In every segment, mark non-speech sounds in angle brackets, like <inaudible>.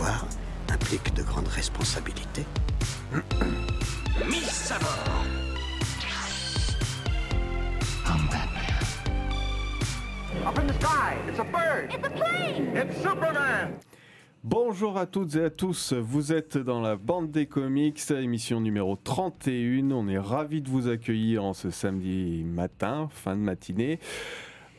pouvoir implique de grandes responsabilités. Miss à mort Up in the sky, it's a bird. It's a plane! It's Superman. Bonjour à toutes et à tous, vous êtes dans la bande des comics, émission numéro 31. On est ravis de vous accueillir en ce samedi matin, fin de matinée.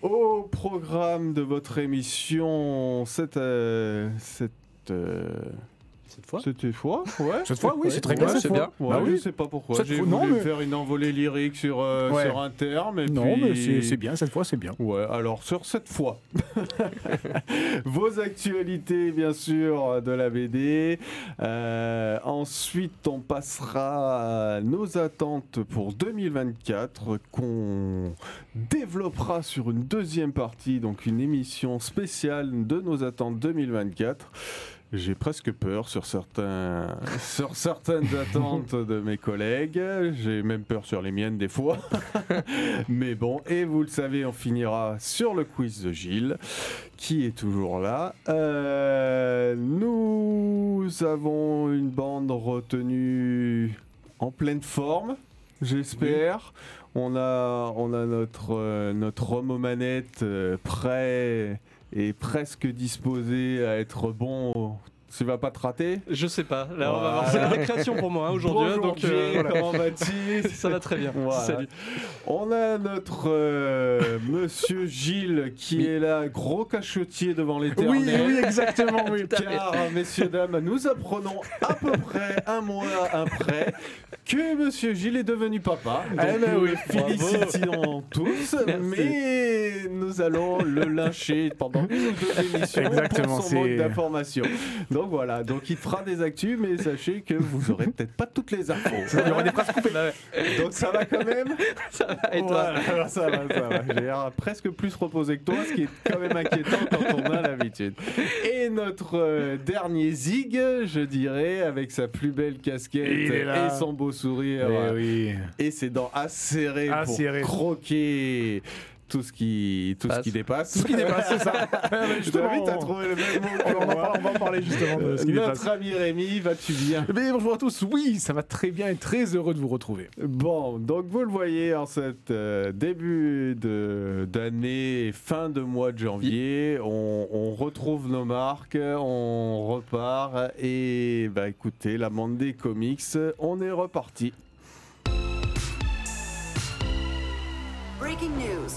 Au programme de votre émission, cette, euh, cette, Cette fois cette fois, ouais. Cette fois, oui, c'est très Ouais, bien. c'est bien. Ouais, Bah Je oui. sais pas pourquoi. J'ai voulu non, mais- faire une envolée lyrique sur, euh, Ouais. sur un terme. Et Non, puis- mais c'est c'est bien, cette fois, c'est bien. Ouais, alors sur cette fois, <laughs> vos actualités bien sûr de la BD. Euh, ensuite, on passera à nos attentes pour 2024 qu'on développera sur une deuxième partie, donc une émission spéciale de nos attentes 2024. J'ai presque peur sur, certains, <laughs> sur certaines attentes de mes collègues. J'ai même peur sur les miennes des fois. <laughs> Mais bon, et vous le savez, on finira sur le quiz de Gilles, qui est toujours là. Euh, nous avons une bande retenue en pleine forme, j'espère. On a, on a notre, euh, notre homme aux manettes euh, prêt et presque disposé à être bon. Tu vas pas te rater Je sais pas. Là, on va Voilà. voir. C'est la récréation pour moi hein, aujourd'hui. hein, Bonjour donc, euh, voilà. comment vas-tu ça va très bien. Voilà. Salut. On a notre euh, monsieur Gilles qui est là, gros cachotier devant l'éternel. Oui, oui, exactement, oui. <laughs> Car, messieurs, dames, nous apprenons à peu près un mois après que Monsieur Gilles est devenu papa. Donc, Eh ben nous oui, félicitons tous, Merci. mais nous allons le lyncher pendant une ou deux émissions Exactement, pour son mode c'est- d'information. Donc voilà, donc il fera des actus, mais sachez que vous aurez peut-être pas toutes les infos. <laughs> Il y aura des phrases coupées. Bah. Donc ça va quand même <laughs> Ça va et toi Voilà, ça va, ça va. J'ai l'air presque plus reposé que toi, ce qui est quand même inquiétant quand on a l'habitude. Et notre euh, dernier zig, je dirais, avec sa plus belle casquette et son beau sourire Eh oui. et ses dents acérées Acérées. pour croquer tout ce qui, tout ce qui dépasse. Tout ce qui dépasse, c'est ça. <laughs> Je t'invite à trouver le même mot on, que va en moi. parler- on va en parler justement de ce qui dépasse. Notre ami Rémi, vas-tu bien Eh bien, bonjour à tous. Oui, ça va très bien et très heureux de vous retrouver. Bon, donc vous le voyez en cet euh, début de- d'année, fin de mois de janvier, on, on retrouve nos marques, on repart et bah écoutez, la bande des comics, on est reparti. Breaking news.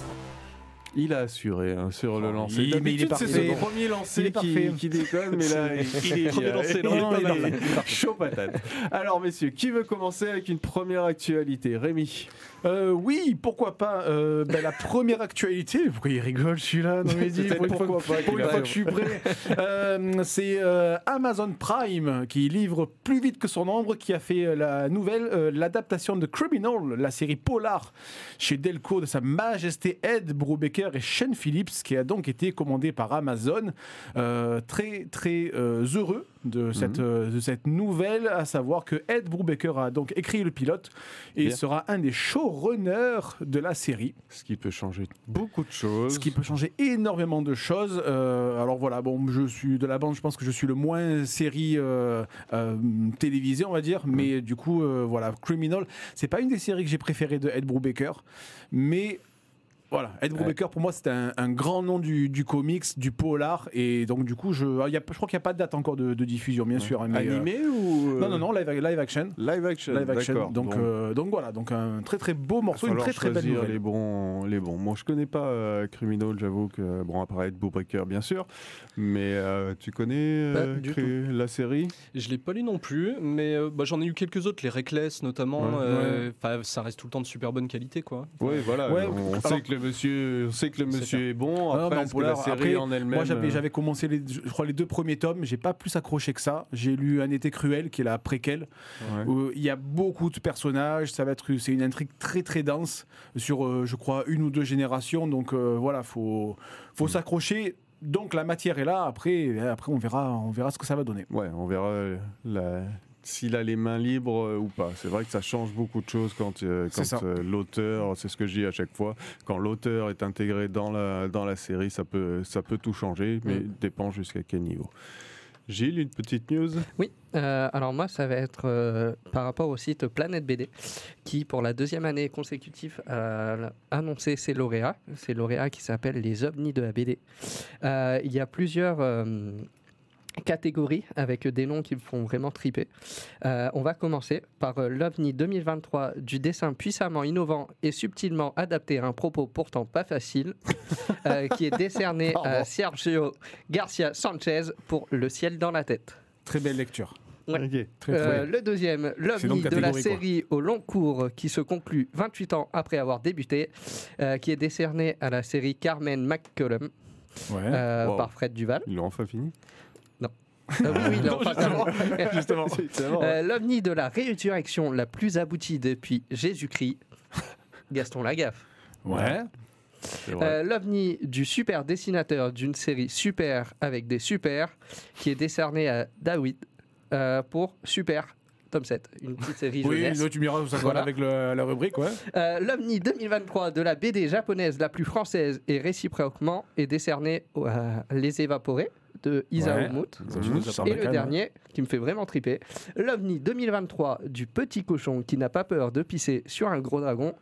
Il a assuré hein, sur le Oh, lancer. il- mais il est D'habitude, c'est parfait. son premier est qui, parfait. qui déconne, mais là, il, il est Premier lancé, non, il est chaud patate. Alors messieurs, qui veut commencer avec une première actualité? Rémi Euh, oui, pourquoi pas. euh, ben, la première actualité, pourquoi il rigole celui-là Non mais dis, pour une fois, pourquoi pas pour une fois que je suis prêt. Euh, c'est euh, Amazon Prime qui livre plus vite que son ombre, qui a fait la nouvelle, euh, l'adaptation de Criminal, la série polar chez Delco de Sa Majesté Ed Brubaker et Shane Phillips, qui a donc été commandé par Amazon. Euh, très très euh, heureux de cette, euh, de cette nouvelle, à savoir que Ed Brubaker a donc écrit le pilote et Bien. sera un des showrunners de la série. Ce qui peut changer beaucoup de choses. Ce qui peut changer énormément de choses. Euh, alors voilà, bon, je suis de la bande, je pense que je suis le moins série euh, euh, télévisée, on va dire. Mais du coup, voilà, Criminal, c'est pas une des séries que j'ai préférées de Ed Brubaker, mais. Voilà, Ed Brubaker pour moi c'est un, un grand nom du, du comics, du polar et donc du coup je, ah, y a, je crois qu'il n'y a pas de date encore de, de diffusion bien sûr. hein, mais, euh, Animé ou euh, non non non live, live action. Live action. Live action. Donc, euh, donc voilà, donc un très très beau morceau, une très très belle nouvelle. les bons, les bons. Moi, je connais pas euh, Criminal, j'avoue que bon, à part être Breaker, bien sûr, mais euh, tu connais euh, la série? Je l'ai pas lu non plus, mais euh, bah, j'en ai eu quelques autres, les Reckless notamment. Ouais. euh, Ça reste tout le temps de super bonne qualité, quoi. Oui, voilà. Ouais, on sait que le monsieur, on sait que le monsieur est bon. Non, Après, est-ce que polar, la série après, en elle-même. Moi, j'avais, euh, j'avais commencé, les, je crois, les deux premiers tomes. J'ai pas plus accroché que ça. J'ai lu Un été cruel, qui est la préquelle, ouais. où il y a beaucoup de personnages. Ça va être, c'est une intrigue très très dense sur, euh, je crois, une ou deux générations. Donc euh, voilà, faut, faut s'accrocher. Donc la matière est là. Après, après on verra, on verra ce que ça va donner. Ouais, on verra la- s'il a les mains libres euh, ou pas. C'est vrai que ça change beaucoup de choses quand, euh, quand euh, l'auteur, c'est ce que je dis à chaque fois, quand l'auteur est intégré dans la, dans la série, ça peut, ça peut tout changer, mais Mm. dépend jusqu'à quel niveau. Gilles, une petite news? Oui, euh, alors moi, ça va être euh, par rapport au site Planète BD, qui pour la deuxième année consécutive a annoncé ses lauréats. Ces lauréats qui s'appellent les ovnis de la BD. Euh, il y a plusieurs euh, catégories avec des noms qui me font vraiment triper. Euh, on va commencer par euh, l'OVNI 2023 du dessin puissamment innovant et subtilement adapté à un propos pourtant pas facile, <laughs> euh, qui est décerné à Sergio Garcia Sanchez pour Le ciel dans la tête. Très belle lecture. Ouais. Très, Euh, le deuxième, l'OVNI de la quoi. série au long cours qui se conclut 28 ans après avoir débuté, euh, qui est décerné à la série Carmen McCullum Ouais. euh, Wow. par Fred Duval. Ils l'ont enfin fini Euh, oui, oui, non. <laughs> Justement. Justement. Euh, L'OVNI de la résurrection la plus aboutie depuis Jésus-Christ, Gaston Lagaffe. Ouais. Euh, L'OVNI du super dessinateur d'une série super avec des super, qui est décerné à David euh, pour Super Tom 7, une petite série Oui, jeunesse. là, tu m'iras ça Voilà. avec le- la rubrique, ouais. Euh, L'OVNI 2023 de la BD japonaise la plus française et réciproquement est décerné au- à Les Évaporés de Isao Ouais. Et le dernier, qui me fait vraiment triper, l'OVNI 2023 du petit cochon qui n'a pas peur de pisser sur un gros dragon,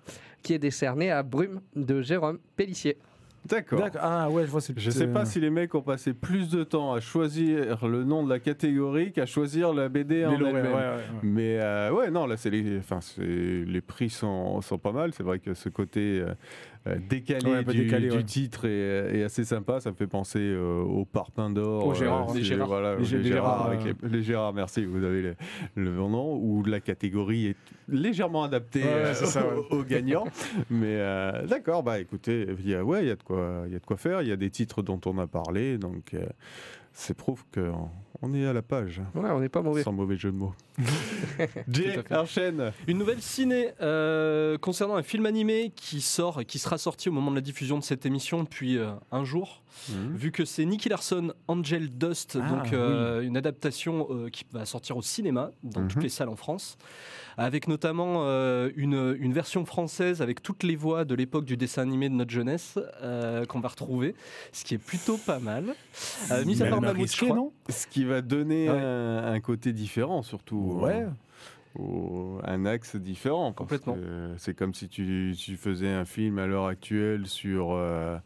qui est décerné à Brume de Jérôme Pellissier. D'accord. Ah ouais, je vois. Je sais pas euh, si les mecs ont passé plus de temps à choisir le nom de la catégorie qu'à choisir la BD en elle-même. ouais, ouais, ouais. Mais euh, ouais, non, là, c'est les, enfin, c'est- les prix sont, sont pas mal. C'est vrai que ce côté euh, décalé, Ouais, un peu du, décalé, du ouais. titre est, est assez sympa. Ça me fait penser euh, au Parpaing d'Or. Au Gérard, euh, les c'est- Gérard. Voilà, Les les, Gé- les Gérard, Gérard, avec euh. les, les Gérard, merci, vous avez le, nom. Où la catégorie est légèrement adaptée euh, ça, <laughs> aux, gagnants. Mais euh, d'accord, bah écoutez, il y a, ouais, il y, a de quoi- il y a de quoi faire. Il y a des titres dont on a parlé. Donc, euh, c'est prouve qu'on on est à la page. Ouais, on n'est pas mauvais. Sans mauvais jeu de mots. <laughs> Jay, enchaîne. Une nouvelle ciné euh, concernant un film animé qui sort et qui sera sorti au moment de la diffusion de cette émission depuis euh, un jour. Vu que c'est Nicky Larson, Angel Dust, Ah, donc euh, une adaptation euh, qui va sortir au cinéma dans Mhm. toutes les salles en France, avec notamment euh, une, une version française avec toutes les voix de l'époque du dessin animé de notre jeunesse euh, qu'on va retrouver, ce qui est plutôt pas mal. Euh, mis à Mais part elle m'a Mammouth, je risqué, crois. non? Ce qui va donner Ouais. un, un côté différent, surtout. Ouais. euh, au- un axe différent. Complètement. C'est comme si tu, tu faisais un film à l'heure actuelle sur. euh,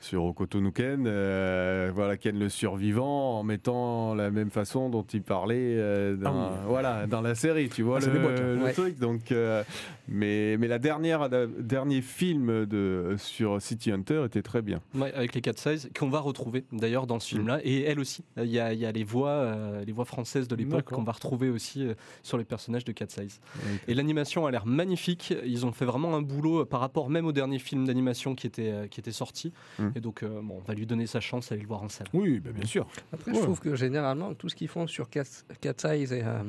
sur Okoto Ken, euh, voilà Ken le survivant, en mettant la même façon dont il parlait euh, dans, Ah oui. voilà, dans la série, tu vois Ah, le, le Ouais. truc. Donc, euh, mais, mais la dernière, le dernier film de, sur City Hunter était très bien. Ouais, avec les 4 size qu'on va retrouver d'ailleurs dans ce Mm. film-là et elle aussi il y a, y a les voix euh, les voix françaises de l'époque qu'on va retrouver aussi sur les personnages de 4 size et l'animation a l'air magnifique ils ont fait vraiment un boulot par rapport même au dernier film d'animation qui était qui était sorti Et donc euh, bon on va lui donner sa chance aller le voir en salle Oui, bah, bien sûr. Après, je trouve que généralement, tout ce qu'ils font sur Cat, Cat Size et, euh,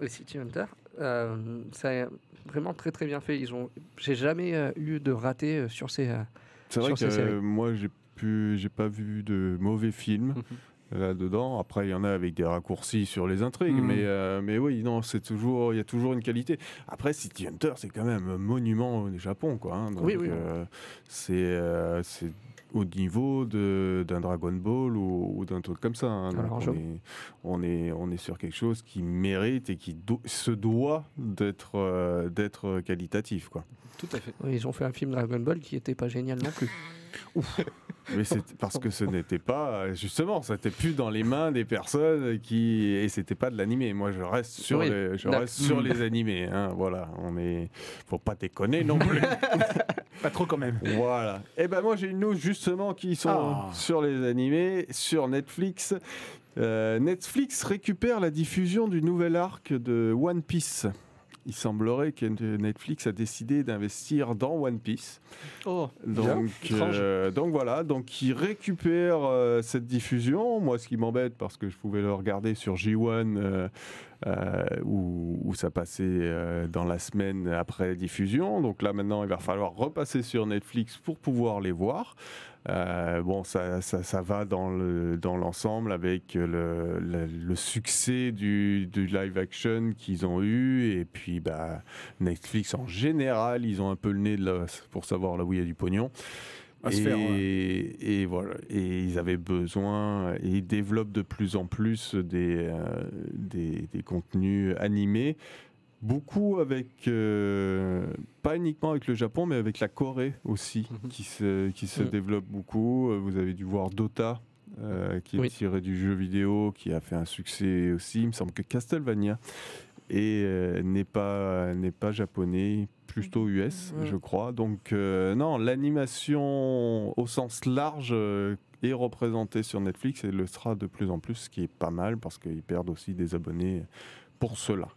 et City Hunter, euh, c'est vraiment très très bien fait. Ils ont, j'ai jamais euh, eu de raté euh, sur ces. euh, C'est vrai sur que ces séries. euh, moi, j'ai pu, j'ai pas vu de mauvais films Mhm. Là-dedans. Après, il y en a avec des raccourcis sur les intrigues, Mhm. mais, euh, mais oui, non, c'est toujours, il y a toujours une qualité. Après, City Hunter, c'est quand même un monument au Japon, quoi. hein. Donc, Oui, oui. euh, c'est, euh, c'est au niveau de, d'un Dragon Ball ou, ou d'un truc comme ça. hein. Donc, Alors, on, est, on, est, on est sur quelque chose qui mérite et qui do- se doit d'être, euh, d'être qualitatif, quoi. tout à fait Ils ont fait un film Dragon Ball qui était pas génial non plus. <laughs> <laughs> Mais c'est parce que ce n'était pas, justement, ça n'était plus dans les mains des personnes qui. Et c'était pas de l'animé. Moi, je reste sur, Oui. les, je reste sur les animés. hein. Voilà, on est. Faut pas déconner non plus. <laughs> Pas trop quand même. voilà. Et ben moi, j'ai une news justement qui sont Ah. sur les animés, sur Netflix. Euh, Netflix récupère la diffusion du nouvel arc de One Piece. Il semblerait que Netflix a décidé d'investir dans One Piece. oh Donc, euh, donc voilà, donc ils récupèrent euh, cette diffusion. Moi, ce qui m'embête, parce que je pouvais le regarder sur J1 euh, euh, où, où ça passait euh, dans la semaine après diffusion. Donc là, maintenant, il va falloir repasser sur Netflix pour pouvoir les voir. Euh, bon, ça, ça, ça va dans dans l'ensemble avec le, succès du, du live action qu'ils ont eu et puis bah Netflix en général, ils ont un peu le nez pour savoir là où il y a du pognon. À et, se faire, et voilà, et ils avaient besoin, et ils développent de plus en plus des, euh, des, des contenus animés. Beaucoup avec, euh, pas uniquement avec le Japon, mais avec la Corée aussi, Mhm. qui se, qui se Mhm. développe beaucoup. Vous avez dû voir Dota, euh, qui est Oui. tiré du jeu vidéo, qui a fait un succès aussi. Il me semble que Castlevania et euh, n'est pas n'est pas japonais, plutôt US, Ouais. je crois. Donc euh, non, l'animation au sens large euh, est représentée sur Netflix et le sera de plus en plus, ce qui est pas mal parce qu'ils perdent aussi des abonnés pour cela.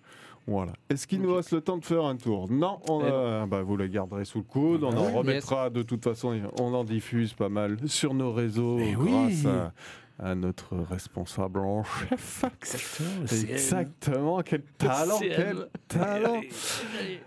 Voilà. Est-ce qu'il nous reste le temps de faire un tour? Non, on Eh a- bah, vous le garderez sous le coude. On Ah en remettra de toute façon. On en diffuse pas mal sur nos réseaux Eh grâce oui. à, à notre responsable en chef. Exactement. Exactement, quel talent, quel talent.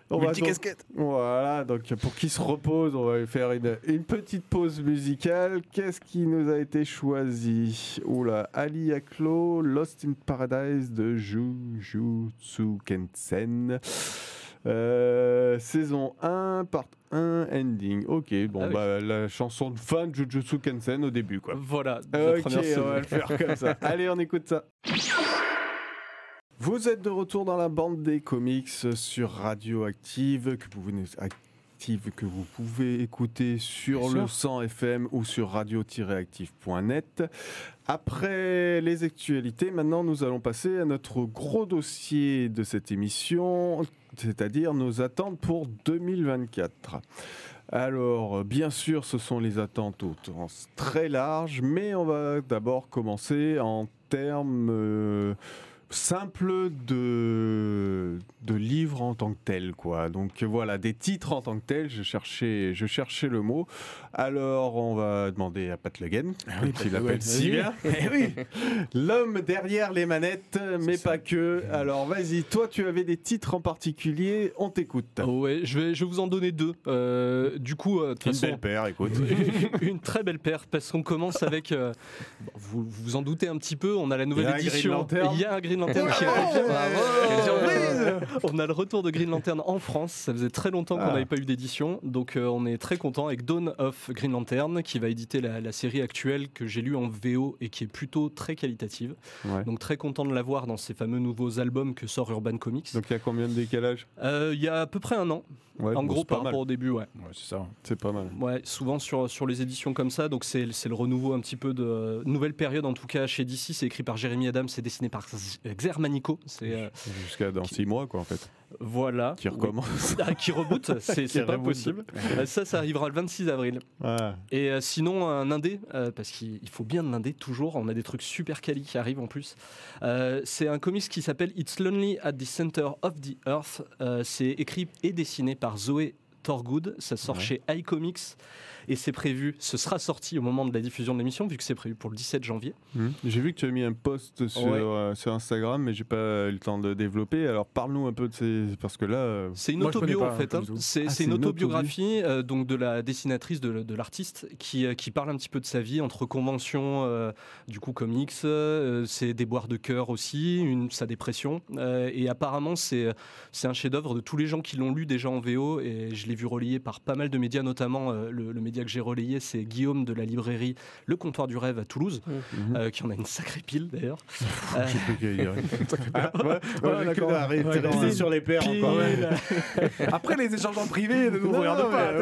On va donc- Voilà, donc pour qu'il se repose, on va lui faire une, une petite pause musicale. Qu'est-ce qui nous a été choisi? Oula, Ali Aklo, Lost in Paradise de Jujutsu Kensen. Euh, saison 1, part 1, ending. Ok, bon, Ah oui. bah la chanson de fin de Jujutsu Kensen au début, quoi. Voilà, la Ok, première on va le faire comme ça. <laughs> Allez, on écoute ça. Vous êtes de retour dans la bande des comics sur Radioactive que vous venez que vous pouvez écouter sur le sûr. 100 FM ou sur radio-active.net. Après les actualités, maintenant nous allons passer à notre gros dossier de cette émission, c'est-à-dire nos attentes pour 2024. Alors, bien sûr, ce sont les attentes très large, mais on va d'abord commencer en termes euh, simples de, de livres en tant que tel, quoi. Donc voilà, des titres en tant que tel, je cherchais, je cherchais le mot. Alors, on va demander à Pat Le Guen, comme tu l'appelles si bien. <laughs> Eh oui, l'homme derrière les manettes, mais pas que. Alors, vas-y, toi, tu avais des titres en particulier, on t'écoute. Ouais, je vais, je vais vous en donner deux. Euh, du coup, euh, Une façon, belle paire, écoute. <laughs> une très belle paire parce qu'on commence avec. euh, bon, vous vous en doutez un petit peu, on a la nouvelle édition. Il y a un Green Lantern <laughs> qui revient. <laughs> On a le retour de Green Lantern en France. Ça faisait très longtemps qu'on Ah. n'avait pas eu d'édition, donc euh, on est très content avec Dawn of Green Lantern qui va éditer la, la série actuelle que j'ai lue en VO et qui est plutôt très qualitative. Ouais. Donc très content de la voir dans ces fameux nouveaux albums que sort Urban Comics. Donc, il y a combien de décalage Euh, Il y a à peu près un an, Ouais, en bon, gros par mal. rapport au début, ouais. Ouais, c'est ça. C'est pas mal. Ouais, souvent sur, sur les éditions comme ça, donc c'est c'est le renouveau un petit peu de nouvelle période en tout cas chez DC. C'est écrit par Jérémy Adams, c'est dessiné par Xermanico. C'est euh, Jusqu'à dans 6 mois, quoi, en fait. Voilà. Qui recommence. <laughs> Ah, qui reboot, <laughs> c'est pas reboot. possible. Euh, ça, ça arrivera le 26 avril. Ah. Et euh, sinon, un indé, euh, parce qu'il il faut bien de l'indé toujours, on a des trucs super quali qui arrivent en plus. Euh, c'est un comics qui s'appelle It's Lonely at the Center of the Earth. C'est écrit et dessiné par Zoé Torgood. Ça sort Ouais. chez iComics. Et c'est prévu, ce sera sorti au moment de la diffusion de l'émission, vu que c'est prévu pour le 17 janvier. Hmm. J'ai vu que tu as mis un post sur, Ouais. euh, sur Instagram, mais j'ai pas eu le temps de développer. Alors parle-nous un peu de ces. Parce que là. euh, C'est une Moi, je connais autobio pas, en fait. hein. C'est Ah, c'est une une autobiographie euh, donc de la dessinatrice, de, de l'artiste, qui, euh, qui parle un petit peu de sa vie entre conventions, euh, du coup comics, euh, ses déboires de cœur aussi, une, sa dépression. Euh, et apparemment c'est c'est un chef-d'œuvre de tous les gens qui l'ont lu déjà en VO et je l'ai vu relayé par pas mal de médias, notamment euh, le, le média que j'ai relayé, c'est Guillaume de la librairie Le Comptoir du Rêve à Toulouse, mhm. euh, qui en a une sacrée pile d'ailleurs. <laughs> Euh. Ah, <laughs> ouais, ouais, Ouais, sur les paires encore. <laughs> Après, les échanges en privé ne nous pas.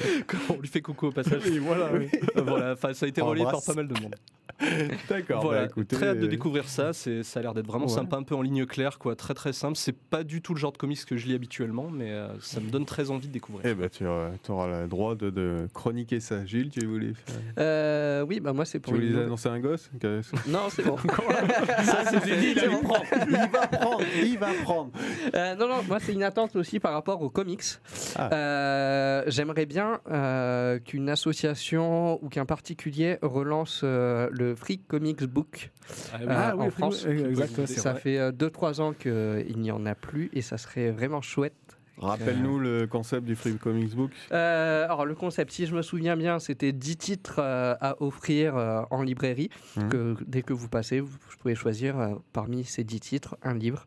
<laughs> on lui fait coucou au passage. Oui, voilà. oui. <laughs> Euh, voilà, ça a été relayé par pas mal de monde. <laughs> D'accord, Voilà, bah, écoutez, très hâte de euh, découvrir ça. C'est, ça a l'air d'être vraiment Ouais. sympa, un peu en ligne claire, quoi. Très très simple. C'est pas du tout le genre de comics que je lis habituellement, mais euh, ça me donne très envie de découvrir. Eh ben, tu auras, tu auras le droit de, de chroniquer ça. Gilles, tu voulais, faire- Euh, oui, bah moi c'est tu pour. une voulais annoncer un gosse Non, c'est bon. ça, c'est dit, C'est bon. Il va prendre, il va prendre. Euh, non, non, moi c'est une attente aussi par rapport aux comics. Ah. Euh, J'aimerais bien euh, qu'une association ou qu'un particulier relance euh, le Free Comics Book Ah oui. euh, Ah oui, en France. exact, Ça vrai. fait 2-3 ans qu'il n'y en a plus et ça serait vraiment chouette. Rappelle-nous le concept du Free Comics Book. Euh, alors le concept, si je me souviens bien, c'était 10 titres euh, à offrir euh, en librairie. Mhm. Que, dès que vous passez, vous, vous pouvez choisir euh, parmi ces 10 titres un livre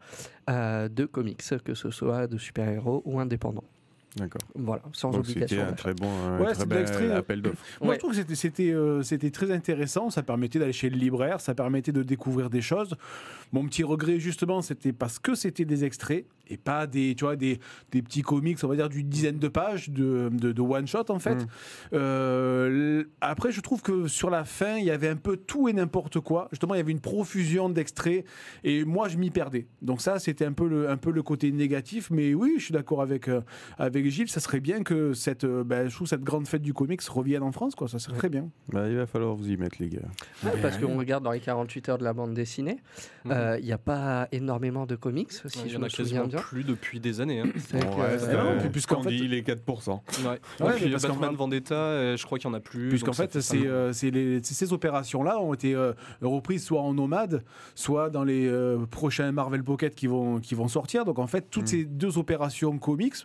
euh, de comics, que ce soit de super-héros ou indépendant. D'accord. Voilà, sans Donc c'était obligation. un très bon un Ouais, très bel l'extrait. appel d'offres. Moi, Ouais. je trouve que c'était- c'était euh, c'était très intéressant. Ça permettait d'aller chez le libraire, ça permettait de découvrir des choses. Mon petit regret, justement, c'était parce que c'était des extraits et pas des, tu vois, des, des petits comics, on va dire, d'une dizaine de pages de, de, de one-shot, en fait. Mm. Euh, après, je trouve que sur la fin, il y avait un peu tout et n'importe quoi. Justement, il y avait une profusion d'extraits et moi, je m'y perdais. Donc, ça, c'était un peu le, un peu le côté négatif. Mais oui, je suis d'accord avec, euh, avec Gilles. Ça serait bien que cette, euh, ben, je trouve cette grande fête du comics revienne en France. Quoi. Ça serait très bien. Bah, il va falloir vous y mettre, les gars. Ouais, parce Ouais. qu'on regarde dans les 48 heures de la bande dessinée, euh, il n'y a pas énormément de comics, si Il je y en a souviens quasiment bien. plus depuis des années. hein. Euh, euh, puis puisqu'en fait- dit les 4%. Ouais. Ouais, puis mais parce qu'en Batman fait- Vendetta, euh, je crois qu'il y en a plus. Puisqu'en fait, c'est, mal. euh, c'est les- c'est ces opérations-là ont été euh, reprises soit en nomade, soit dans les euh, prochains Marvel Pocket qui vont, qui vont sortir. Donc en fait, toutes Mm. ces deux opérations comics, euh,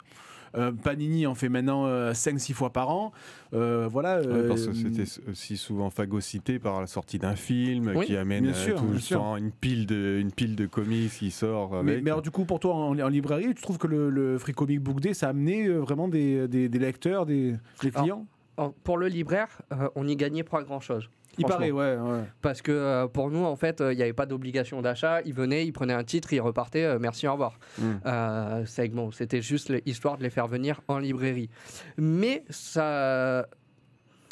Panini en fait maintenant 5-6 fois par an. Euh, voilà. Ouais, euh, parce que c'était aussi souvent phagocyté par la sortie d'un film Oui, qui amène euh, sûr, tout le sûr. temps une pile de une pile de comics qui sort mais, avec. mais alors du coup, pour toi, en, en librairie, tu trouves que le, le Free Comic Book Day, ça a amené euh, vraiment des, des- des lecteurs, des, des Alors, clients? En- pour le libraire, euh, on n'y gagnait pas grand-chose. Il paraît, ouais. ouais. Parce que euh, pour nous, en fait, euh, il n'y avait pas d'obligation d'achat. Ils venaient, ils prenaient un titre, ils repartaient, euh, merci, au revoir. Mm. Bon, c'était juste l'histoire de les faire venir en librairie. Mais ça,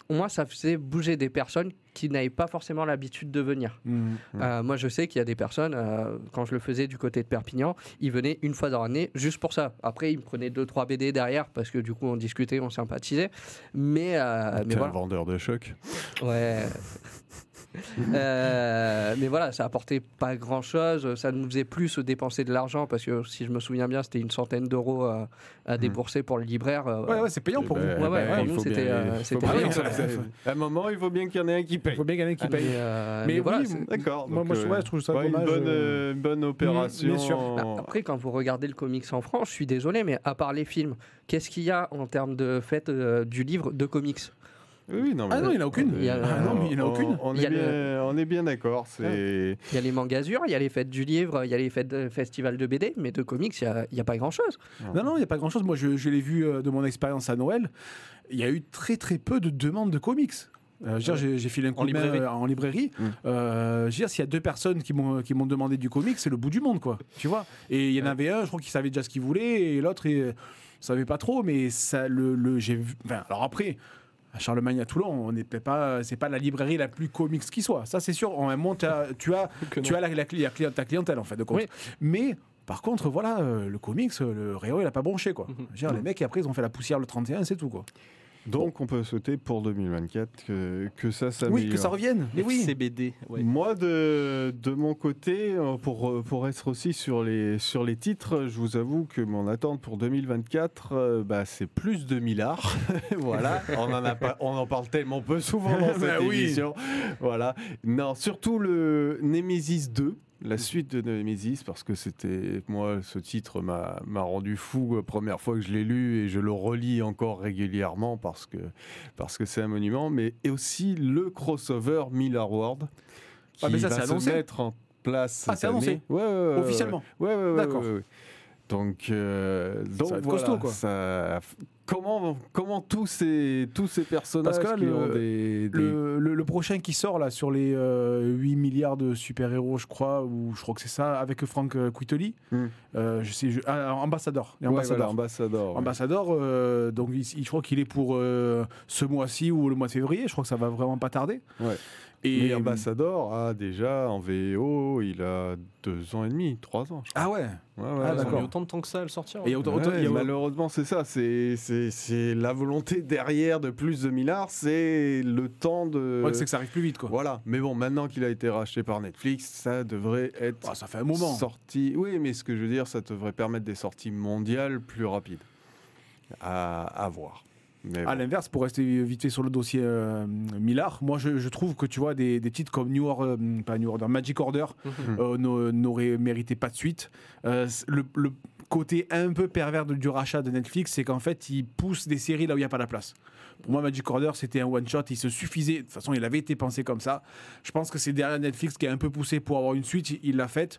au moins, ça faisait bouger des personnes qui n'avaient pas forcément l'habitude de venir. Mm. Mm. Euh, moi, je sais qu'il y a des personnes, euh, quand je le faisais du côté de Perpignan, ils venaient une fois dans l'année juste pour ça. Après, ils me prenaient deux, trois BD derrière parce que du coup, on discutait, on sympathisait. Mais, euh, mais un voilà. vendeur de choc. Ouais. <laughs> Euh, mais voilà, ça apportait pas grand chose. Ça nous faisait plus se dépenser de l'argent parce que si je me souviens bien, c'était une centaine d'euros euh, à débourser pour le libraire. euh, Ouais, ouais, c'est payant pour Eh vous. ben, Ouais, ouais, eh ben, pour il nous, c'était, euh, il payant, ça. À un moment, il faut bien qu'il y en ait un qui Il paye. faut bien gagner qui mais, paye. euh, Mais mais voilà, oui, D'accord. Moi, moi, je- euh, trouve ça Une bonne, euh, euh, une bonne opération. Bah, après, quand vous regardez le comics en France, je suis désolé, mais à part les films, qu'est-ce qu'il y a en termes de fête euh, du livre de comics? Oui, non, mais- Ah non, il n'y en a aucune. Il y a- Ah non, mais il n'y en a On- aucune. On, Il y est a le- bien, on est bien d'accord. C'est Il y a les mangasures, il y a les fêtes du livre, il y a les fêtes de festival de BD, mais de comics, il n'y a, il y a pas grand-chose. Non, non, il n'y a pas grand-chose. Moi, je, je l'ai vu euh, de mon expérience à Noël. Il y a eu très, très peu de demandes de comics. Euh, dire, j'ai, filé un coup En de main, librairie. euh, en librairie. Mm. Euh, je veux dire, s'il y a deux personnes qui m'ont, qui m'ont demandé du comics, c'est le bout du monde, quoi. Tu vois? Et il y en avait un, je crois qu'il savait déjà ce qu'il voulait, et l'autre, il savait pas trop, mais ça, le, le- j'ai vu. Enfin, alors après. À Charlemagne à Toulon, on n'est pas, c'est pas la librairie la plus comics qui soit. Ça, c'est sûr. En un moment, tu as, <laughs> tu as, tu la, la la ta clientèle en fait de compte. Oui. Mais par contre, voilà, euh, le comics, le Réo, il a pas bronché quoi. Mhm. Les mecs, après, ils ont fait la poussière le 31, c'est tout quoi. Donc on peut souhaiter pour 2024 que, que ça s'améliore. Oui, que ça revienne. Mais oui. CBD. Ouais. Moi, de, de mon côté, euh, pour, euh, pour être aussi sur les, sur les titres, je vous avoue que mon attente pour 2024, euh, bah, c'est plus de Millard. <laughs> voilà, on en, a pas, on en parle tellement peu souvent dans <laughs> cette Bah oui. émission. Voilà. Non, surtout le Nemesis 2. La suite de Nemesis, parce que c'était, moi, ce titre m'a rendu fou euh, première fois que je l'ai lu et je le relis encore régulièrement parce que parce que c'est un monument, mais et aussi le crossover Miller World qui Ah, mais ça, va se annoncé mettre en place Ah, c'est annoncé année. Ouais, ouais, ouais, ouais, Officiellement. Ouais, ouais, ouais, D'accord. Donc, euh, donc voilà, costaud, quoi. ça- comment, comment tous ces, tous ces personnages Parce que là, qui le- ont des, des- Le, le- le prochain qui sort là sur les euh, 8 milliards de super-héros, je crois, ou je crois que c'est ça, avec Frank euh, Quitoli, Hmm. euh, je sais, je- ah, ambassadeur, Ouais, voilà, ambassadeur, ouais. Ambassadeur, euh, donc il, il- je crois qu'il est pour euh, ce mois-ci ou le mois de février. Je crois que ça va vraiment pas tarder. Ouais. Et Mais Ambassador a déjà en VO, il a deux ans et demi, trois ans. je ah ouais. Ouais, ouais, Ah, ouais. Ils ont d'accord. mis autant de temps que ça à le sortir. Et a autant- autant- Ouais, il y a- malheureusement, c'est ça. C'est, c'est, c'est la volonté derrière de plus de milliards, c'est le temps de. Ouais, c'est que ça arrive plus vite quoi. Voilà. Mais bon, maintenant qu'il a été racheté par Netflix, ça devrait être Ah, ça fait un moment. sorti. Oui, mais ce que je veux dire, ça devrait permettre des sorties mondiales plus rapides. À, à voir. Mais À bon. l'inverse, pour rester vite fait sur le dossier euh, Millard, moi je, je trouve que tu vois des, des titres comme New Order, euh, pas New Order, Magic Order <laughs> Mhm. euh, n'au- n'auraient mérité pas de suite. Euh, le, le côté un peu pervers de- du rachat de Netflix, c'est qu'en fait ils poussent des séries là où il n'y a pas la place. Pour moi, Magic Order, c'était un one shot, il se suffisait. De toute façon, il avait été pensé comme ça. Je pense que c'est derrière Netflix qui a un peu poussé pour avoir une suite, il l'a faite.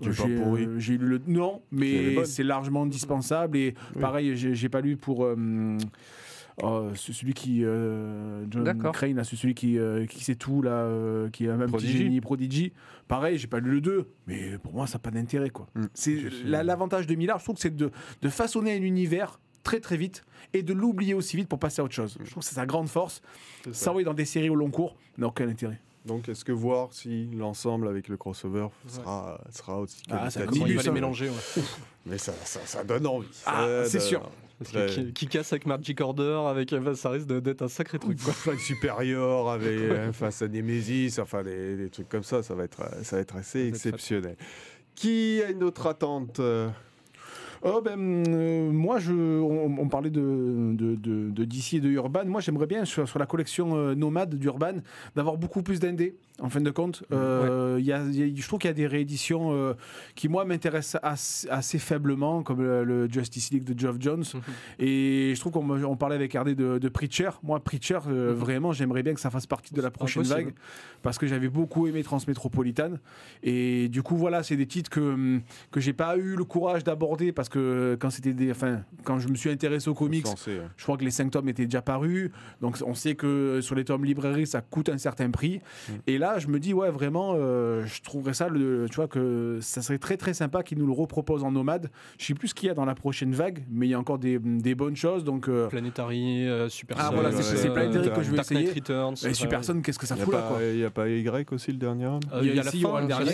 J'ai euh, j'ai lu le non, mais c'est largement indispensable et Oui. pareil, j'ai j'ai pas lu pour euh, oh, ce- celui qui euh, John. Crane, là, c'est celui qui euh, qui sait tout là, euh, qui a même petit Prodigy. génie Prodigy. Pareil, j'ai pas lu le 2, mais pour moi ça n'a pas d'intérêt quoi. Mm. C'est l'avantage de Millard, je trouve que c'est de, de façonner un univers très très vite et de l'oublier aussi vite pour passer à autre chose. Je trouve que c'est sa grande force. C'est ça. Ça, oui, dans des séries au long cours, n'a aucun intérêt. Donc, est-ce que voir si l'ensemble avec le crossover sera, sera aussi Ah, ça Comment il va les mélanger ouais. <laughs> Mais ça, ça, ça donne envie. Ah, c'est sûr. Parce Ouais. que qui, qui casse avec Magic Order, avec, enfin, ça risque d'être un sacré truc. Quoi. Flag supérieur avec <laughs> euh, face à Nemesis, enfin des, des trucs comme ça, ça va être, euh, ça va être assez être exceptionnel. Qui a une autre attente euh, Oh ben, euh, moi, je, on, on parlait de, de, de, de DC et de Urban. Moi, j'aimerais bien, sur, sur la collection euh, nomade d'Urban, d'avoir beaucoup plus d'indés, en fin de compte. Euh, y a- il y a- je trouve qu'il y a des rééditions euh, qui, moi, m'intéressent assez, assez faiblement, comme le, le Justice League de Geoff Jones. Et je trouve qu'on parlait avec RD de, Preacher. Moi, Preacher, euh, vraiment, j'aimerais bien que ça fasse partie de la prochaine Impossible. vague, parce que j'avais beaucoup aimé Transmétropolitane. Et du coup, voilà, c'est des titres que, hum, que j'ai pas eu le courage d'aborder parce que quand c'était des, enfin, quand je me suis intéressé aux comics, euh, je crois que les 5 tomes étaient déjà parus. Donc on sait que sur les tomes librairie, ça coûte un certain prix. Mm. Et là, je me dis, ouais, vraiment, euh, je trouverais ça, le, tu vois, que ça serait très très sympa qu'ils nous le reproposent en nomade. Je sais plus ce qu'il y a dans la prochaine vague, mais il y a encore des, des bonnes choses. Donc, euh, Planetary, euh, Super Ah, voilà, c'est- c'est Planetary que je Dark Knight essayer. Returns. et Super qu'est-ce que ça fout là, il y a pas Y aussi le dernier Euh, il y a la fin, le dernier,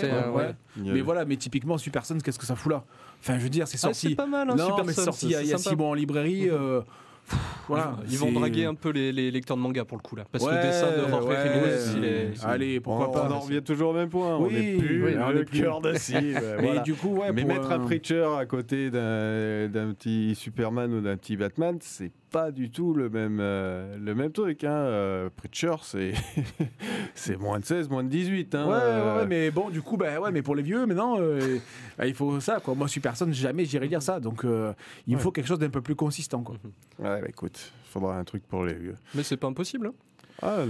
Mais voilà, mais typiquement Super qu'est-ce que ça fout là? Enfin, je veux dire, c'est Ah, sorti. c'est pas mal, hein, non, Super mais c'est sorti il y a, y six mois en librairie. euh, pff, voilà, Ils vont draguer un peu les, les lecteurs de manga pour le coup là. Parce que le dessin de Jorge ouais, Jiménez, il est. Allez, pourquoi on, pas on en revient toujours au même point. on Oui, plus oui, on le est plus. cœur de cible. <laughs> Mais voilà. du coup, ouais, Mais pour mettre un preacher à côté d'un d'un petit Superman ou d'un petit Batman, c'est pas du tout le même, euh, le même truc. Hein. Euh, preacher, c'est <laughs> c'est moins de 16, moins de 18. Hein. Ouais, ouais, Euh, ouais, mais bon, du coup, bah, ouais, mais pour les vieux, maintenant, euh, bah, il faut ça, quoi. Moi, je suis personne, jamais j'irai lire ça. Donc, euh, il me Ouais. faut quelque chose d'un peu plus consistant, quoi. Ouais, bah, écoute, faudra un truc pour les vieux. Mais c'est pas impossible. hein. Ah,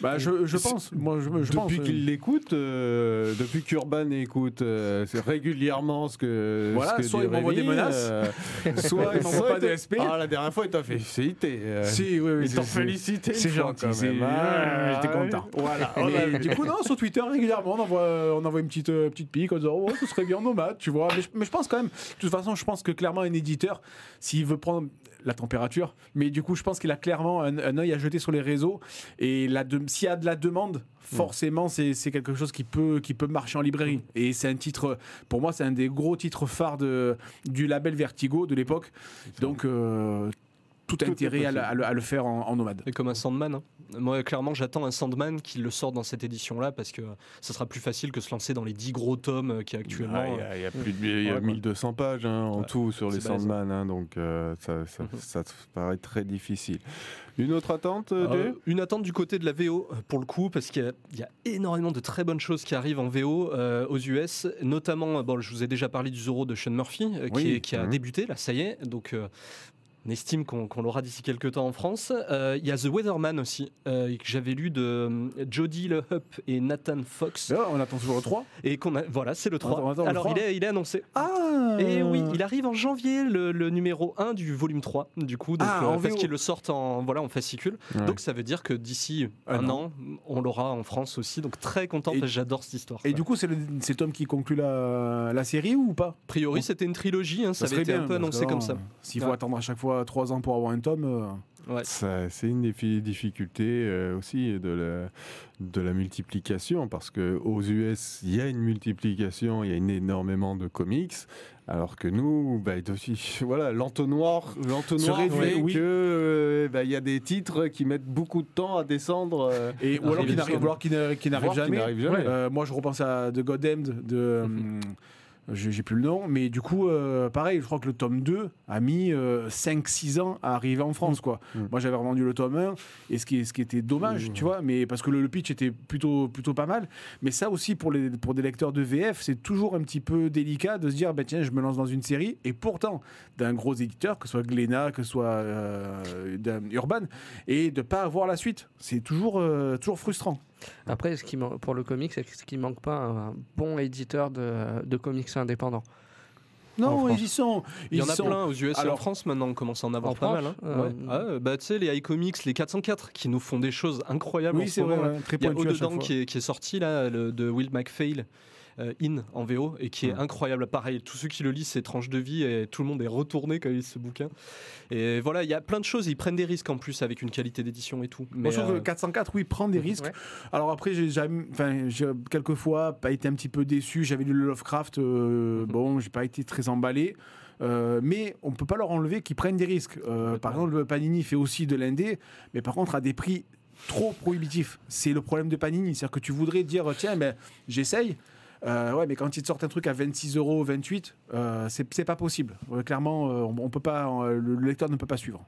Bah, je, je pense, moi, je, je pense. depuis euh, qu'il l'écoute, euh, depuis qu'Urban écoute euh, régulièrement ce que. Voilà, ce que soit dit il m'envoie des menaces, euh, <laughs> soit il m'envoie pas de SP. Ah, la dernière fois, il t'a félicité. euh, Si, oui, oui, il c'est- félicité. c'est gentil, quand même, j'étais content. Voilà. Mais du coup, non, sur Twitter, régulièrement, on envoie, on envoie une petite, euh, petite pique en disant Oh, ce serait bien en nomade, tu vois. Mais je, mais je pense quand même, de toute façon, je pense que clairement, un éditeur, s'il veut prendre la température, mais du coup, je pense qu'il a clairement un, un œil à jeter sur les réseaux. Et s'il y a de la demande, forcément, c'est c'est quelque chose qui peut, qui peut marcher en librairie. Et c'est un titre, pour moi, c'est un des gros titres phares de, du label Vertigo de l'époque. Donc, euh, tout intérêt à, le- possible. à le, à le faire en, en nomade. Et comme un Sandman. hein. Moi, clairement, j'attends un Sandman qui le sort dans cette édition-là parce que ça sera plus facile que se lancer dans les 10 gros tomes euh, qui actuellement. Ah, Il y a- il y, a plus de il y a Ouais, quoi. 1200 pages hein, en Ouais, tout sur les. Sandman, hein, donc euh, ça, ça, Mhm. ça paraît très difficile. Une autre attente, euh, Euh, une attente du côté de la VO pour le coup parce qu'il y a- il y, a énormément de très bonnes choses qui arrivent en VO euh, aux US notamment bon je vous ai déjà parlé du Zorro de Sean Murphy euh, qui, Oui. est- qui a Mhm. débuté là ça y est donc euh, on estime qu'on l'aura d'ici quelques temps en France. Euh, Il y a The Weatherman aussi, euh, que j'avais lu de euh, Jodie Le Hupp et Nathan Fox. Là, on attend toujours le 3. Et qu'on a, voilà, c'est le 3. Attends, attends, le Alors, 3. il est, il est annoncé. Ah Et oui, il arrive en janvier, le, le numéro 1 du volume 3, du coup, donc, Ah, euh, parce qu'ils le sortent en, voilà, en fascicule. Ouais. Donc ça veut dire que d'ici Un un, an. on l'aura en France aussi. Donc très content, j'adore cette histoire. Et du coup, c'est le, c'est Tom qui conclut la, la série ou pas? A priori, c'était une trilogie, hein, ça, avait été un peu annoncé comme ça. S'il faut Ouais. attendre à chaque fois 3 ans pour avoir un tome. euh, Ouais. C'est une des fi- difficultés euh, aussi de la, de la multiplication, parce que aux US, il y a une multiplication, il y a une énormément de comics, alors que nous, bah, <laughs> voilà, l'entonnoir, l'entonnoir fait oui. que euh, bah, il y a des titres qui mettent beaucoup de temps à descendre. euh, Et, ou alors Arrive qu'il n'arrive, jamais. Euh, moi, je repense à The God de. euh, j'ai j'ai plus le nom, mais du coup, euh, pareil, je crois que le tome 2 a mis 5-6 ans à arriver en France. Quoi. Mm. Moi, j'avais revendu le tome 1, et ce qui, ce qui était dommage, Mm. tu vois, mais parce que le, le pitch était plutôt, plutôt pas mal. Mais ça aussi, pour, les, pour des lecteurs de VF, c'est toujours un petit peu délicat de se dire, bah, tiens, je me lance dans une série, et pourtant, d'un gros éditeur, que ce soit Glénat, que ce soit euh, Urban, et de pas avoir la suite. C'est toujours, euh, toujours frustrant. Après, ce qui pour le comics, c'est ce qui manque pas un, bon éditeur de, de comics indépendants. En Non, ils y sont. Il y en a sont- plein aux US et en France maintenant, on commence à en avoir En pas France, mal. hein. euh, Ouais. Ah, euh, bah, tu sais, les iComics, les 404 qui nous font des choses incroyables. Oui, ce c'est vrai, ouais, très Il y a Au-dedans qui est, qui est sorti là, le- de Will McPhail. Euh, In en VO et qui est Ouais. incroyable. Pareil, tous ceux qui le lisent, c'est tranche de vie et tout le monde est retourné quand ils lisent ce bouquin. Et voilà, il y a plein de choses. Ils prennent des risques en plus avec une qualité d'édition et tout. Moi, je trouve euh, que 404, oui, prend des risques. Ouais. Alors après, j'ai jamais, enfin, j'ai quelquefois pas été un petit peu déçu. J'avais lu le Lovecraft, euh, Mhm. bon, j'ai pas été très emballé. Euh, mais on peut pas leur enlever qu'ils prennent des risques. Euh, par exemple, Panini fait aussi de l'indé, mais par contre à des prix trop prohibitifs. C'est le problème de Panini, c'est-à-dire que tu voudrais dire tiens, ben j'essaye. Euh, ouais, mais quand ils te sortent un truc à 26 euros, 28, euh, c'est pas possible. Euh, clairement, euh, on, on peut pas, euh, le lecteur ne peut pas suivre.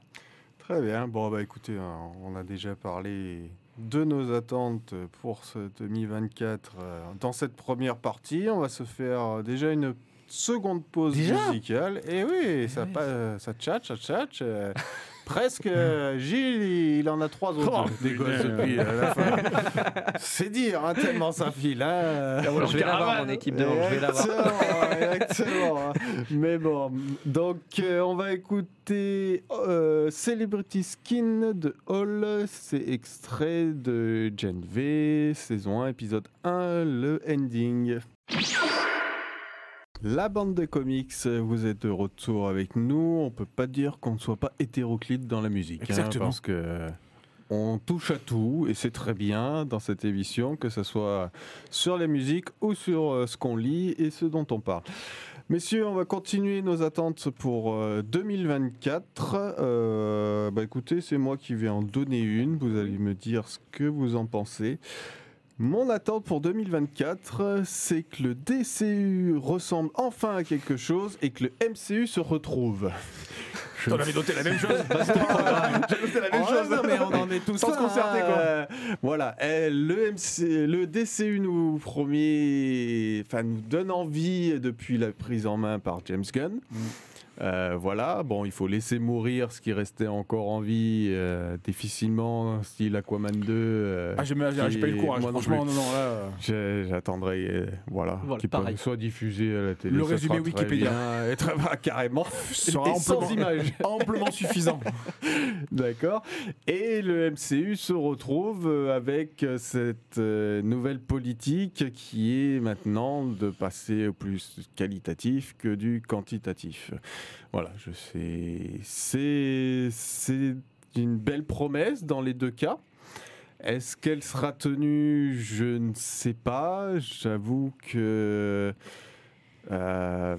Très bien. Bon, bah écoutez, hein, on a déjà parlé de nos attentes pour ce 2024 euh, dans cette première partie. On va se faire déjà une seconde pause Déjà? musicale. Et oui, ça, pa- ça tchatche, ça tchatche. <laughs> presque. euh, Gilles, il en a trois autres. Oh, des gosses putain. depuis euh, la fin. <laughs> C'est dire, hein, tellement ça file. hein. je vais l'avoir mon équipe devant, je vais l'avoir. Exactement, <laughs> exactement. Mais bon, donc euh, on va écouter euh, Celebrity Skin de Hall. C'est extrait de Gen V, saison 1, épisode 1, le ending. La bande de comics, vous êtes de retour avec nous. On peut pas dire qu'on ne soit pas hétéroclite dans la musique. hein, Exactement. parce que on touche à tout et c'est très bien dans cette émission, que ce soit sur la musique ou sur euh, ce qu'on lit et ce dont on parle. Messieurs, on va continuer nos attentes pour euh, 2024. Euh, bah écoutez, c'est moi qui vais en donner une. Vous allez me dire ce que vous en pensez. Mon attente pour 2024, c'est que le DCU ressemble enfin à quelque chose et que le MCU se retrouve. <laughs> Je On ne avait noté la même chose. <laughs> J'ai <laughs> noté la même Ouais, chose. non, mais on en est tous Sans là, quoi. euh, voilà, eh, le, MC, le DCU nous promet, enfin nous donne envie depuis la prise en main par James Gunn. Mm. Euh, voilà, bon, il faut laisser mourir ce qui restait encore en vie, euh, difficilement, style Aquaman 2. euh, Ah, j'ai pas eu le qui- courage. moi non Franchement, non, non, là. euh, J'attendrai, euh, voilà, Voilà, qu'il pareil. soit diffusé à la télé. Le ça résumé Wikipédia. bien, et très- bah, carrément, sera <laughs> et sans amplement- image. <laughs> amplement suffisant. <laughs> D'accord. Et le MCU se retrouve avec cette nouvelle politique qui est maintenant de passer au plus qualitatif que du quantitatif. Voilà, je sais. C'est c'est une belle promesse dans les deux cas. Est-ce qu'elle sera tenue? Je ne sais pas. J'avoue que euh,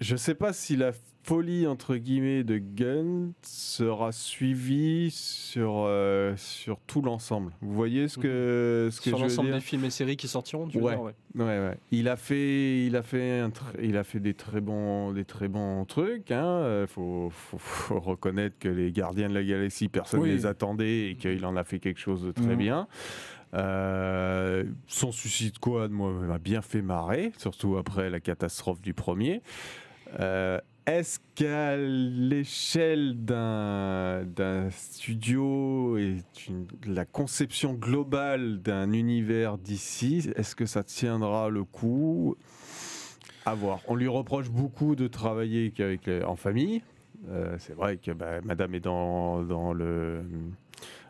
je ne sais pas si la folie entre guillemets de Gunn sera suivie sur sur, sur tout l'ensemble. Vous voyez ce que, ce que Sur je veux l'ensemble des films et séries qui sortiront, veux Ouais. dire, ouais. Ouais, ouais. Il a fait, il a fait, un il a fait des très bons, des très bons trucs. Hein. Euh, Faut, faut, faut reconnaître que les Gardiens de la Galaxie, personne ne Oui. les attendait et qu'il en a fait quelque chose de très Mhm. bien. Euh, son Suicide Squad, moi, m'a bien fait marrer, surtout après la catastrophe du premier. Euh, Est-ce qu'à l'échelle d'un studio et de la conception globale d'un univers d'ici, est-ce que ça tiendra le coup? À voir. On lui reproche beaucoup de travailler qu'avec en famille. Euh, C'est vrai que bah, Madame est dans, dans le.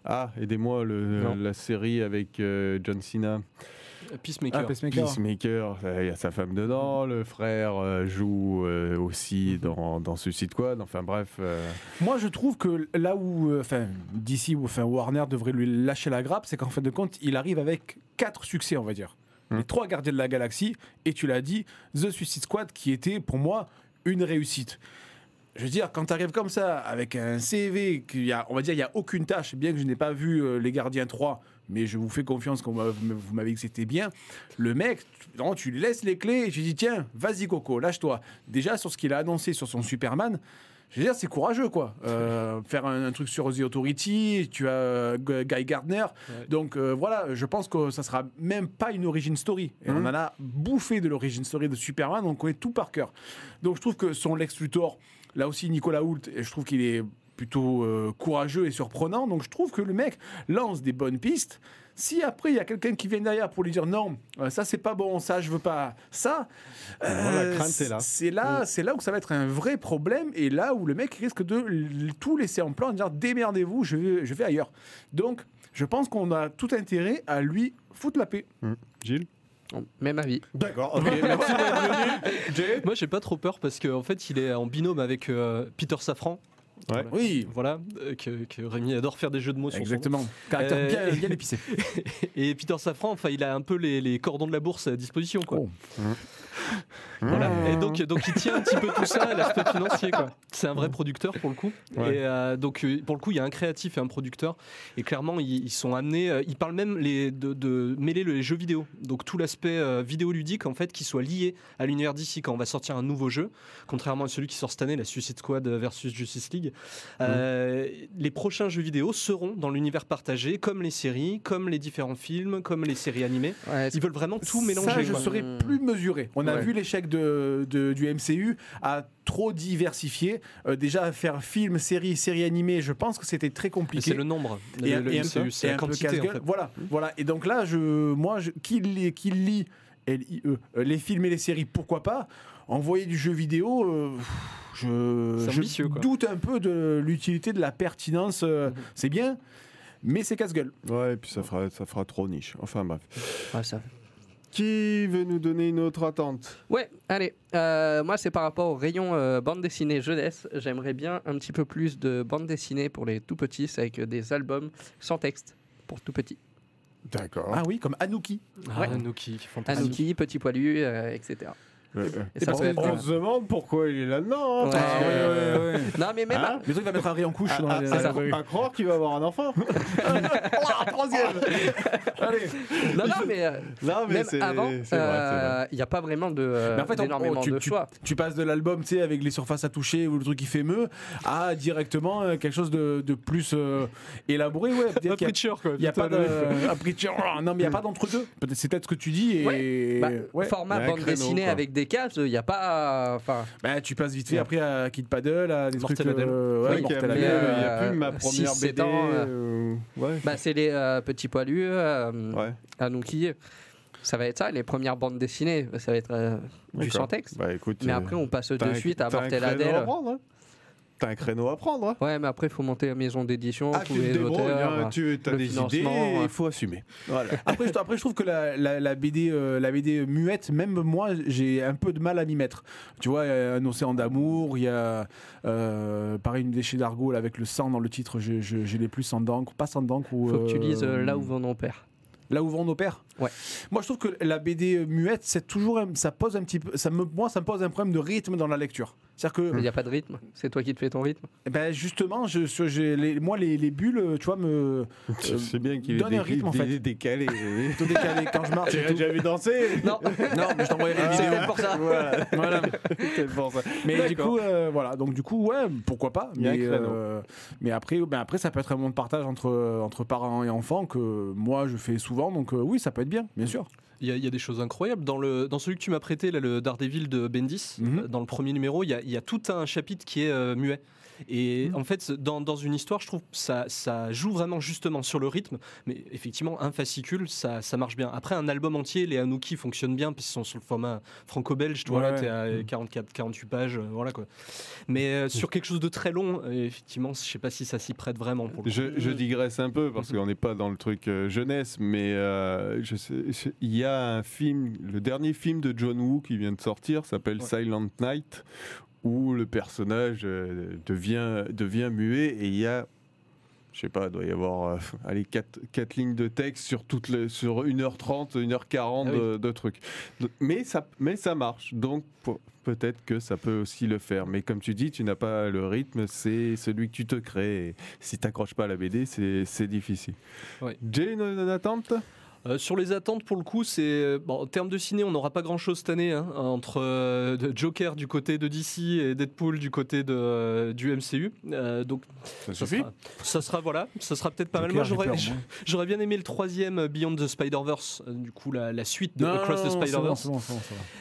Ah, aidez-moi, la série avec euh, John Cena. Peacemaker. Ah. Peacemaker, euh, il y a sa femme dedans, le frère euh, joue euh, aussi dans, dans Suicide Squad, enfin bref. euh, Moi, je trouve que là où, enfin, DC ou enfin Warner devrait lui lâcher la grappe, c'est qu'en fin de compte, il arrive avec quatre succès, on va dire. Hmm. Les trois Gardiens de la Galaxie, et tu l'as dit, The Suicide Squad, qui était pour moi une réussite. Je veux dire, quand tu arrives comme ça, avec un CV, qu'il y a, on va dire, il n'y a aucune tâche, bien que je n'ai pas vu euh, Les Gardiens 3, mais je vous fais confiance quand vous m'avez- dit que c'était bien. Le mec, tu, non, tu lui laisses les clés et tu dis, tiens, vas-y Coco, lâche-toi. Déjà, sur ce qu'il a annoncé sur son Superman, je veux dire, c'est courageux, quoi. Euh, <laughs> faire un, un truc sur The Authority, tu as euh, Guy Gardner. Ouais. Donc euh, voilà, je pense que ça sera même pas une origin story. Et on en a bouffé de l'origin story de Superman, on connaît tout par cœur. Donc je trouve que son Lex Luthor, là aussi Nicolas Hoult, je trouve qu'il est plutôt euh, courageux et surprenant. Donc je trouve que le mec lance des bonnes pistes. Si après il y a quelqu'un qui vient derrière pour lui dire non, euh, ça c'est pas bon, ça je veux pas, ça. Voilà, euh, la crainte est là. C'est là, c'est là où ça va être un vrai problème et là où le mec risque de tout laisser en plan, en dire démerdez-vous, je vais, je vais ailleurs. Donc, je pense qu'on a tout intérêt à lui foutre la paix. Gilles? Même avis. D'accord, ok, <laughs> merci d'être venu. Jay Moi, j'ai pas trop peur parce qu'en fait, il est en binôme avec euh, Peter Safran. Ouais. Oui, Voilà, euh, que, que Rémi adore faire des jeux de mots sur son exactement. Caractère Euh, bien, bien <laughs> épicé. Et Peter Safran, enfin, il a un peu les, les cordons de la bourse à disposition, quoi. Oh. <laughs> Voilà. Et donc, donc, il tient un petit peu tout ça, l'aspect financier, quoi. C'est un vrai producteur pour le coup. Ouais. Et euh, donc, euh, pour le coup, il y a un créatif et un producteur. Et clairement, ils, ils sont amenés. euh, ils parlent même les, de, de mêler les jeux vidéo. Donc, tout l'aspect euh, vidéoludique, en fait, qui soit lié à l'univers d'ici quand on va sortir un nouveau jeu. Contrairement à celui qui sort cette année, la Suicide Squad versus Justice League. Euh, Les prochains jeux vidéo seront dans l'univers partagé, comme les séries, comme les différents films, comme les séries animées. Ouais, Ils veulent vraiment tout Ça, mélanger. je quoi. serais plus mesuré. On a Ouais. vu l'échec de, de- du MCU à trop diversifier. Euh, déjà, faire film, série, série animée, je pense que c'était très compliqué. C'est le nombre. et, Le- le et MCU, c'est la quantité. en casse-gueule. fait. Voilà, voilà. Et donc là, je, moi, je, qui, lit, qui lit LIE, euh, les films et les séries, pourquoi pas Envoyer du jeu vidéo, euh, je, doute un peu de l'utilité, de la pertinence. euh, Mhm. C'est bien, mais c'est casse-gueule. Ouais, et puis ça fera, ça fera trop niche. Enfin bref. ouais, ça- Qui veut nous donner une autre attente Ouais, allez. Euh, moi, c'est par rapport au rayon euh, bande dessinée jeunesse. J'aimerais bien un petit peu plus de bande dessinée pour les tout petits, c'est avec des albums sans texte pour tout petits. D'accord. Ah oui, comme Anouki. Ah, Ouais. Anouki, fantastique. Anouki, Petit Poilu, euh, etc. Euh, Et ça on euh, se demande pourquoi il est là-dedans. hein, Ouais. parce Ah, que- ouais, ouais, ouais. Non, mais même. Hein Mais toi, il va mettre un rayon couche À, dans à- les- à- ça. à croire qu'il va avoir un enfant. <laughs> Ah, troisième Allez Non, non, mais euh, non, mais même c'est avant, vrai. il n'y a pas vraiment de, euh, Mais en fait, oh, tu- de tu- choix. Tu passes de l'album, tu sais, avec les surfaces à toucher ou le truc qui fait meux, à directement euh, quelque chose de, de plus euh, élaboré. Ouais, Un Preacher, quoi. il y a pas le- de. un Preacher, non, mais il n'y a pas d'entre-deux. C'est peut-être ce que tu dis. Et... Bah, ouais. Format bande créneau, dessinée quoi. avec des cases, il n'y a pas. Enfin, Bah, tu passes vite fait après à Kid Paddle, à des Mortel trucs. Euh, ouais, Oui, qu'il y a Mortel plus- il a euh, ma six, première BD. euh, ouais. bah, c'est les euh, petits poilus, euh, Ouais. Anouki. Ça va être ça, les premières bandes dessinées. Ça va être euh, du sans texte. Bah écoute. Mais euh, après, on passe de suite à Mortel Adèle. Hein. T'as un créneau à prendre. hein. Ouais, mais après, il faut monter la maison d'édition, Ah, trouver les auteurs. hein, tu as le des idées, il faut assumer. Voilà. <laughs> Après, je, après, je trouve que la, la, la BD, euh, la BD muette, même moi, j'ai un peu de mal à m'y mettre. Tu vois, il y a un océan d'amour, il y a euh, pareil une déchet d'argot avec le sang dans le titre. Je l'ai plus sans d'encre, pas sans d'encre ou. Faut que tu euh, lises euh, là où vont nos pères. Là où vont nos pères? Ouais. Moi, je trouve que la BD muette, c'est toujours, un- ça pose un petit peu, ça me, moi, ça me pose un problème de rythme dans la lecture. C'est-à-dire que, Il n'y a pas de rythme. C'est toi qui te fais ton rythme. eh ben, justement, je, je- j'ai les- moi, les, les bulles, tu vois, me <laughs> C'est bien qu'il ait donne des un rythme, en fait. décalé. <laughs> tout décalé quand je marche. Tu et as tout. déjà vu danser? Non, <laughs> Non, mais je c'est vidéo. peut-être pour ça. Voilà, Voilà. pour ça. Mais du coup, euh, voilà. Donc du coup, ouais, pourquoi pas. Mais, euh, mais après, ben après, ça peut être un moment de partage entre entre parents et enfants que moi je fais souvent. Donc euh, oui, ça peut être bien, bien sûr. Il y, a, il y a des choses incroyables. Dans, le, dans celui que tu m'as prêté, là, le Daredevil de Bendis, Mhm. dans le premier numéro, il y a, il y a tout un chapitre qui est euh, muet. Et Mhm. en fait, dans, dans une histoire, je trouve que ça, ça joue vraiment justement sur le rythme. Mais effectivement, un fascicule, ça, ça marche bien. Après, un album entier, les Anouki fonctionnent bien, puisqu'ils sont sur le format franco-belge. Tu vois, Ouais, là, t'es à ouais. 44, 48 pages. euh, voilà quoi. Mais euh, sur quelque chose de très long, euh, effectivement, je sais pas si ça s'y prête vraiment. Pour le coup. Je, je digresse un peu parce qu'on n'est pas dans le truc euh, jeunesse, mais euh, il y a un film, le dernier film de John Woo qui vient de sortir s'appelle Ouais. Silent Night, où le personnage euh, devient, devient muet et il y a, je sais pas, il doit y avoir euh, allez, quatre, quatre lignes de texte sur, toute le, sur 1h30, 1h40 Ah oui. de, de trucs. Mais ça, mais ça marche, donc peut-être que ça peut aussi le faire. Mais comme tu dis, tu n'as pas le rythme, c'est celui que tu te crées. Et si tu n'accroches pas à la BD, c'est difficile. Ouais. Jay, une, une attente Euh, sur les attentes, pour le coup, c'est bon, en termes de ciné, on n'aura pas grand-chose cette année hein, entre euh, Joker du côté de DC et Deadpool du côté de, euh, du MCU. Euh, donc Ça ça suffit sera, ça sera voilà, ça sera peut-être pas mal. Joker, Moi, j'aurais peur, moi. j'aurais bien aimé le troisième Beyond the Spider-Verse, euh, du coup la, la suite de Non, Across the bon, bon, bon.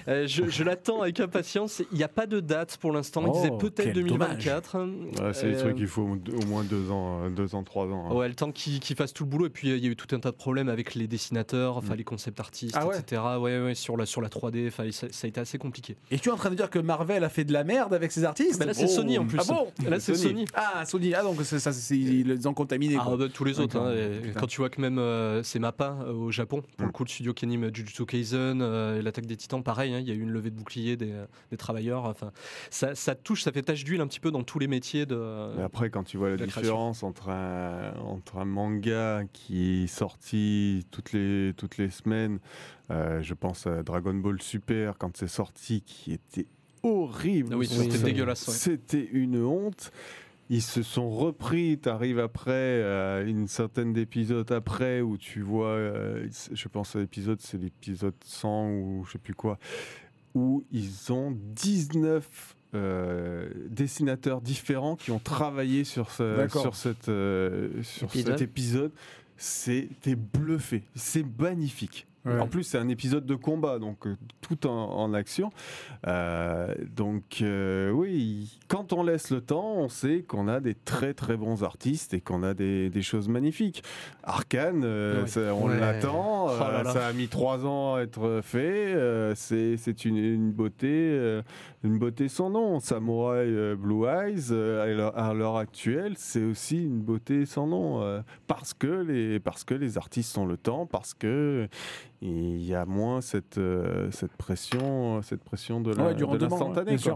Euh, je je l'attends avec impatience. Il n'y a pas de date pour l'instant. Il Oh, disait peut-être quel 2024. Ouais, C'est des Euh, trucs qu'il faut au moins deux ans, deux ans, trois ans. hein. Ouais, le temps qu'il qu'il fasse tout le boulot. Et puis, il y a eu tout un tas de problèmes avec les dessinateurs, enfin, Mm. les concept artistes, Ah ouais etc. Ouais, ouais, sur la, sur la 3D. Enfin, ça, ça a été assez compliqué. Et tu es en train de dire que Marvel a fait de la merde avec ses artistes Mais là, c'est Sony en plus. Ah bon Là, c'est Sony. Sony. Ah, Sony. Ah, donc c'est- ça, c'est- ils les ont contaminés. Ah, quoi. bah, tous les autres. Hein, et quand tu vois que même euh, c'est Mappa euh, au Japon, pour Mm. le coup, le studio qui anime Jujutsu Kaisen, euh, l'attaque des titans, pareil, hein, il y a eu une levée de bouclier des, euh, des travailleurs. Enfin, ça, ça touche, ça fait tache d'huile un petit peu dans tous les métiers de. Mais après, quand tu vois la, différence entre un, entre un manga qui est sorti toutes les, toutes les semaines, euh, je pense à Dragon Ball Super, quand c'est sorti, qui était horrible. Ah oui, c'était dégueulasse, ouais. C'était une honte. Ils se sont repris, tu arrives après, euh, une centaine d'épisodes après, où tu vois, euh, je pense à l'épisode, c'est l'épisode 100 ou je sais plus quoi, où ils ont 19 euh, dessinateurs différents qui ont travaillé sur, ce, D'accord. sur, cette, euh, sur Épisode. cet épisode. C'était bluffé, c'est magnifique. Ouais. En plus, c'est un épisode de combat, donc euh, tout en, en action. Euh, donc, euh, oui, quand on laisse le temps, on sait qu'on a des très très bons artistes et qu'on a des, des choses magnifiques. Arkane, ça, on Ouais. l'attend. Oh ça a mis trois ans à être fait. c'est une, une beauté, une beauté sans nom. Samurai Blue Eyes, à l'heure- actuelle, c'est aussi une beauté sans nom parce que les parce que les artistes ont le temps, parce que il y a moins cette euh, cette pression, cette pression de l'instantané. ouais.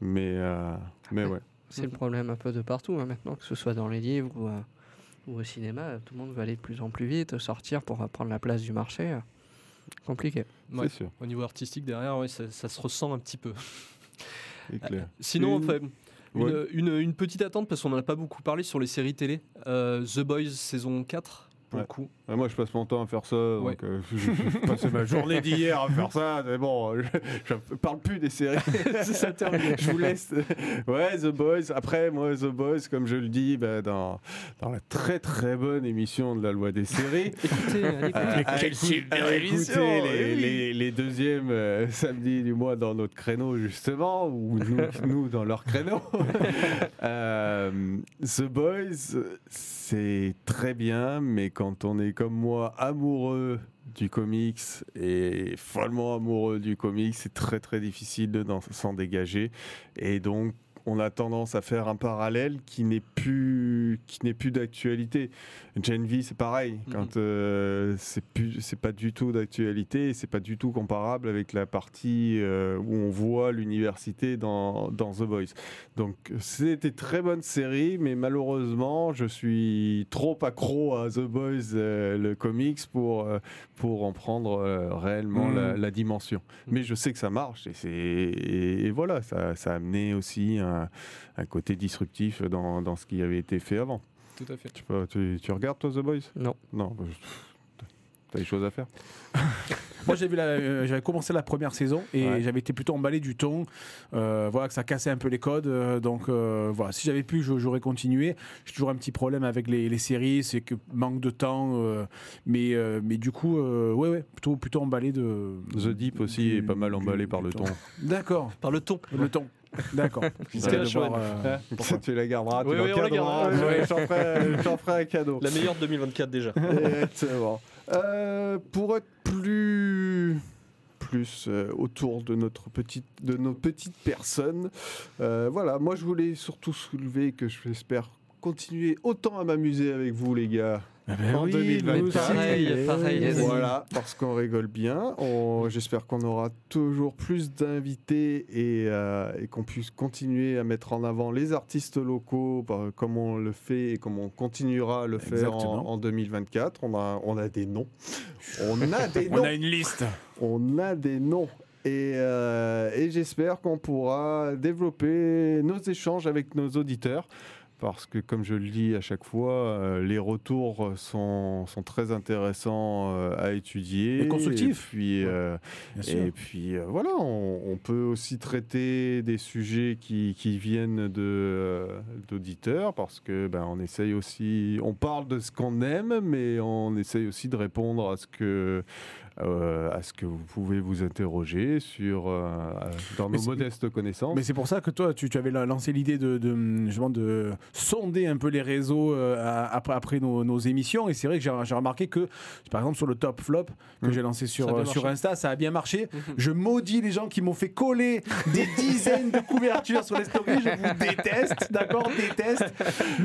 Mais euh, mais ouais. C'est le problème un peu de partout hein, maintenant, que ce soit dans les livres ou, euh, ou au cinéma. Tout le monde veut aller de plus en plus vite, sortir pour euh, prendre la place du marché. euh, Compliqué. Ouais. C'est sûr, Au niveau artistique, derrière, ouais, ça, ça se ressent un petit peu. clair. Sinon, Une- enfin, une, Ouais. une- une petite attente, parce qu'on n'en a pas beaucoup parlé sur les séries télé. Euh, The Boys saison 4, pour Ouais. le coup. Ouais, moi, je passe mon temps à faire ça. Ouais. Donc, euh, <laughs> je, je- passais ma journée d'hier à faire <laughs> ça. Mais bon, je, je parle plus des séries. <laughs> ça je vous laisse. Ouais, The Boys. Après, moi, The Boys, comme je le dis, bah, dans, dans la très très bonne émission de la loi des séries. Écoutez, écoutez. Euh, à Quelle écou- super à émission, écouter les, oui. les, les deuxièmes euh, samedis du mois dans notre créneau, justement, ou nous, nous dans leur créneau. Euh, The Boys, c'est très bien, mais quand on est comme moi amoureux du comics et follement amoureux du comics, c'est très très difficile de s'en dégager. Et donc, on a tendance à faire un parallèle qui n'est plus qui n'est plus d'actualité. Gen V, c'est pareil. Mhm. Quand euh, c'est plus c'est pas du tout d'actualité, c'est pas du tout comparable avec la partie euh, où on voit l'université dans, dans The Boys. Donc c'était très bonne série, mais malheureusement, je suis trop accro à The Boys, euh, le comics, pour pour en prendre réellement Mhm. la, la dimension. Mais je sais que ça marche et c'est et, et voilà, ça, ça a amené aussi un, un côté disruptif dans, dans ce qui avait été fait avant. Tout à fait. Tu, peux- tu, tu regardes toi The Boys? Non. Non, bah, t'as des choses à faire. <laughs> Moi, j'ai vu la- euh, j'avais commencé la première saison et Ouais. j'avais été plutôt emballé du ton. euh, voilà, que ça cassait un peu les codes. euh, donc, euh, voilà, si j'avais pu, j'aurais continué. J'ai toujours un petit problème avec les, les séries, c'est que manque de temps. euh, mais, euh, mais du coup, euh, ouais, ouais, plutôt, plutôt emballé de. The Deep aussi du- est pas mal emballé du par le ton. D'accord, Par le ton. le ton. D'accord. <laughs> C'était de un choix. voir, euh, Ça, tu la garderas, tu Oui, oui, on la gardera. Ouais, J'en ferai, j'en ferai un cadeau. La meilleure de 2024 déjà. Exactement. Euh, pour être plus plus euh, autour de notre petite de nos petites personnes, euh, voilà. Moi, je voulais surtout soulever que j'espère continuer autant à m'amuser avec vous, les gars. En oui, 2024. nous aussi. Pareil, pareil. Yes. Voilà, parce qu'on rigole bien. On- J'espère qu'on aura toujours plus d'invités et, euh, et qu'on puisse continuer à mettre en avant les artistes locaux bah, comme on le fait et comme on continuera à le faire en, Exactement. en 2024. On a, on a des noms. On a des <laughs> On noms. a une liste. On a des noms. Et, euh, et j'espère qu'on pourra développer nos échanges avec nos auditeurs. Parce que comme je le dis à chaque fois, euh, les retours sont, sont très intéressants euh, à étudier. Et constructifs. Et puis, euh, et puis voilà, on, on peut aussi traiter des sujets qui, qui viennent d'auditeurs parce que ben, on essaye aussi, on parle de ce qu'on aime, mais on essaye aussi de répondre à ce que, euh, à ce que vous pouvez vous interroger sur, euh, dans Mais nos modestes connaissances. Mais c'est pour ça que toi, tu, tu avais la- lancé l'idée de, de, justement de sonder un peu les réseaux euh, après, après nos, nos émissions. Et c'est vrai que j'ai remarqué que, par exemple, sur le top flop que Mm. j'ai lancé sur, euh, sur. Insta, ça a bien marché. Je maudis les gens qui m'ont fait coller des dizaines de couvertures sur les stories. Je vous déteste, d'accord Déteste.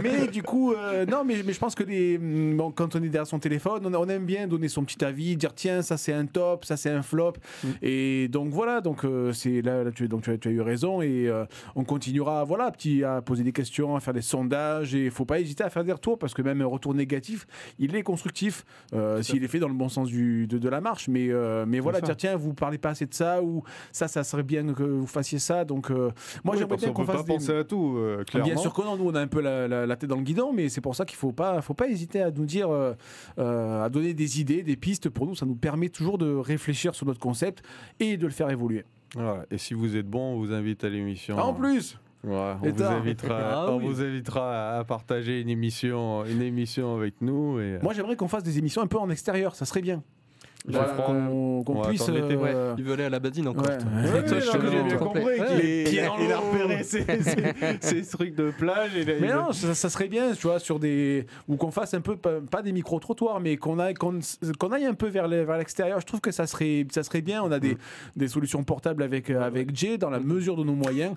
Mais du coup, euh, non, mais, mais je pense que les, bon, quand on est derrière son téléphone, on, on aime bien donner son petit avis, dire tiens, ça c'est un top, ça c'est un flop. Et donc voilà, donc euh, c'est là, là, tu, donc tu, as, tu as eu raison et euh, on continuera voilà, petit, à poser des questions, à faire des sondages et il faut pas hésiter à faire des retours parce que même un retour négatif, il est constructif euh, s'il est fait dans le bon sens du, de, de la marche. Mais, euh, mais voilà, ça. dire tiens, vous parlez pas assez de ça ou ça, ça serait bien que vous fassiez ça. Donc euh, moi Oui, j'aimerais bien qu'on qu'on peut pas fasse des... penser à tout, euh, clairement. Bien sûr que non, nous on a un peu la, la- la tête dans le guidon, mais c'est pour ça qu'il faut pas, faut pas hésiter à nous dire, à donner des idées, des pistes. Pour nous, ça nous permet toujours de réfléchir sur notre concept et de le faire évoluer. Voilà. Et si vous êtes bon, on vous invite à l'émission. Ah, en plus, Ouais, on, vous invitera, Ah on vous invitera à partager une émission, une émission avec nous. Et, moi j'aimerais qu'on fasse des émissions un peu en extérieur, ça serait bien. Il Voilà, qu'on puisse. l'été, Ouais, euh, il veut aller à la badine encore. Ouais. il a, repéré ses trucs de plage. Et Mais non, ça, ça serait bien, tu vois, sur des ou qu'on fasse un peu pas, des micro trottoirs, mais qu'on aille qu'on, qu'on aille un peu vers le- vers l'extérieur. Je trouve que ça serait ça serait bien. On a Mm. des, des solutions portables avec euh, avec Jay dans la mesure de nos moyens,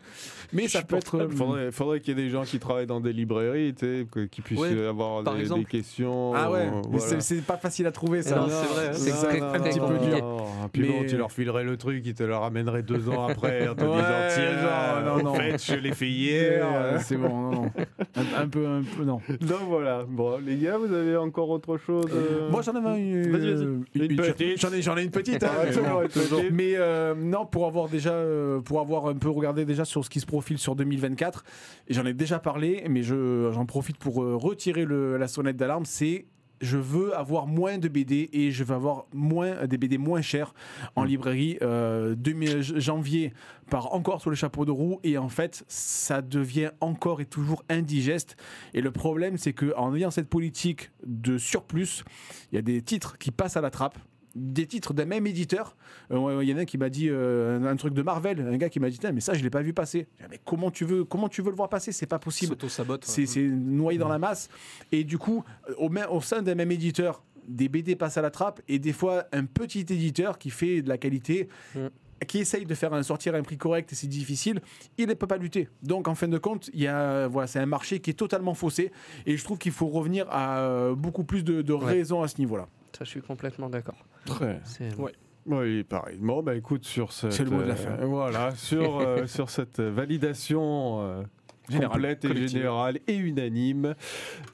mais ça peut être. euh, Il faudrait, faudrait qu'il y ait des gens qui travaillent dans des librairies, tu sais, que- qui puissent Ouais, avoir des, des questions. Ah ouais, euh, mais voilà. c'est, pas facile à trouver ça. Non, c'est vrai, c'est Non, très, non, très non, petit peu compliqué. non. Puis bon, Mais- tu leur filerais le truc, ils te le ramèneraient deux ans après en te Ouais, disant tiens, genre, non, en non. fait, je l'ai fait hier. euh, c'est bon, non, non. Un, un peu, un peu, non. <laughs> Donc voilà. Bon, les gars, vous avez encore autre chose euh Moi, j'en avais une, petite. J'en ai, j'en ai une petite. hein, Ah, mais toujours bon. une petite. Mais euh, non, pour avoir déjà, euh, pour avoir un peu regardé déjà sur ce qui se profile sur 2024, et j'en ai déjà parlé, mais je, j'en profite pour euh, retirer le- la sonnette d'alarme. C'est je veux avoir moins de BD et je veux avoir moins des BD moins chers en Mm. librairie. Euh, 2000 janvier part encore sur le chapeau de roue et en fait ça devient encore et toujours indigeste. Et le problème c'est que en ayant cette politique de surplus, il y a des titres qui passent à la trappe des titres d'un même éditeur. Euh, Il y en a un qui m'a dit euh, un, truc de Marvel, un gars qui m'a dit mais ça je l'ai pas vu passer. Dit, Mais comment tu veux comment tu veux le voir passer? C'est pas possible. Ouais. C'est c'est noyé dans la masse. Et du coup, euh, au, sein d'un même éditeur, des BD passent à la trappe et des fois un petit éditeur qui fait de la qualité. Mm. qui essaye de faire un, sortir un prix correct et c'est difficile, il ne peut pas lutter. Donc en fin de compte, il y a voilà, c'est un marché qui est totalement faussé et je trouve qu'il faut revenir à beaucoup plus de, de Ouais. raisons à ce niveau-là. Ça, je suis complètement d'accord. Très. C'est- Ouais. Oui, pareil. Bon, bah écoute, sur cette, C'est le mot de la euh, voilà, sur, <laughs> euh, sur cette validation euh, Générale, complète et collective. générale et unanime,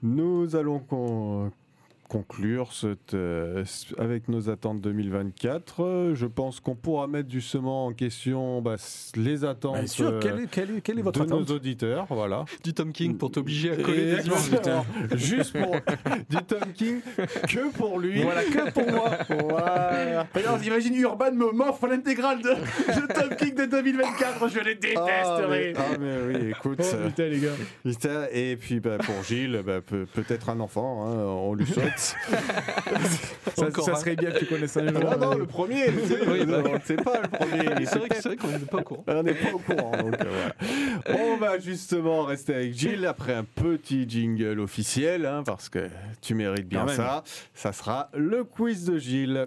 nous allons con- conclure cette, euh, avec nos attentes 2024. Euh, Je pense qu'on pourra mettre justement en question bah, les attentes Bien sûr, euh, quelle est, quelle est- quelle est votre de attente? nos auditeurs. Voilà. Du Tom King pour t'obliger à coller des images. <laughs> Juste pour du Tom King, que pour lui. Voilà, que pour moi. Voilà. Alors, imagine Urban me m'offre l'intégrale de, de Top King de 2024, je les Ah mais, détesterai. ah, mais oui, écoute. Oh euh, putain les gars. Putain, et puis bah, pour Gilles, bah, peut- peut-être un enfant, hein, on lui souhaite. <laughs> Ça, ça serait bien que tu connaisses un jour. non, non, le premier, Oui, bah. on ne sait pas le premier. C'est vrai, qu'on n'est pas au courant. On n'est pas au courant. donc, euh, voilà. <laughs> On va justement rester avec Gilles après un petit jingle officiel, hein, parce que tu mérites bien Quand même. ça. Ça sera le quiz de Gilles.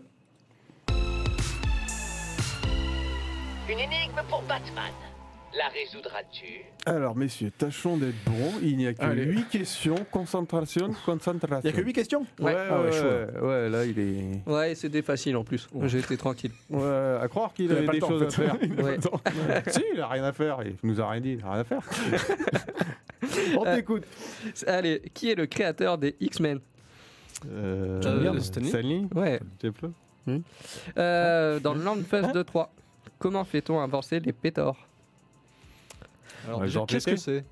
Une énigme pour Batman. La résoudras-tu? Alors, messieurs, tâchons d'être bons. Il n'y a que Allez. 8 questions. Concentration, concentration. Il y a que 8 questions Ouais, Ouais. ouais, Ah ouais, ouais, chaud. ouais, là, il est. Ouais, c'était facile en plus. J'ai été tranquille. <laughs> Ouais, à croire qu'il <laughs> Il avait des temps, choses en à faire. Il Ouais. si, il a rien à faire. Il nous a rien dit. Il a rien à faire. <laughs> On Euh, t'écoute. Allez, qui est le créateur des X-Men? Euh, Euh, Stanley Stanley Ouais. J'ai plus. Euh, dans le Landfest 2 3, comment fait-on avancer les pétors? Alors, Ouais, déjà, genre qu'est-ce que c'est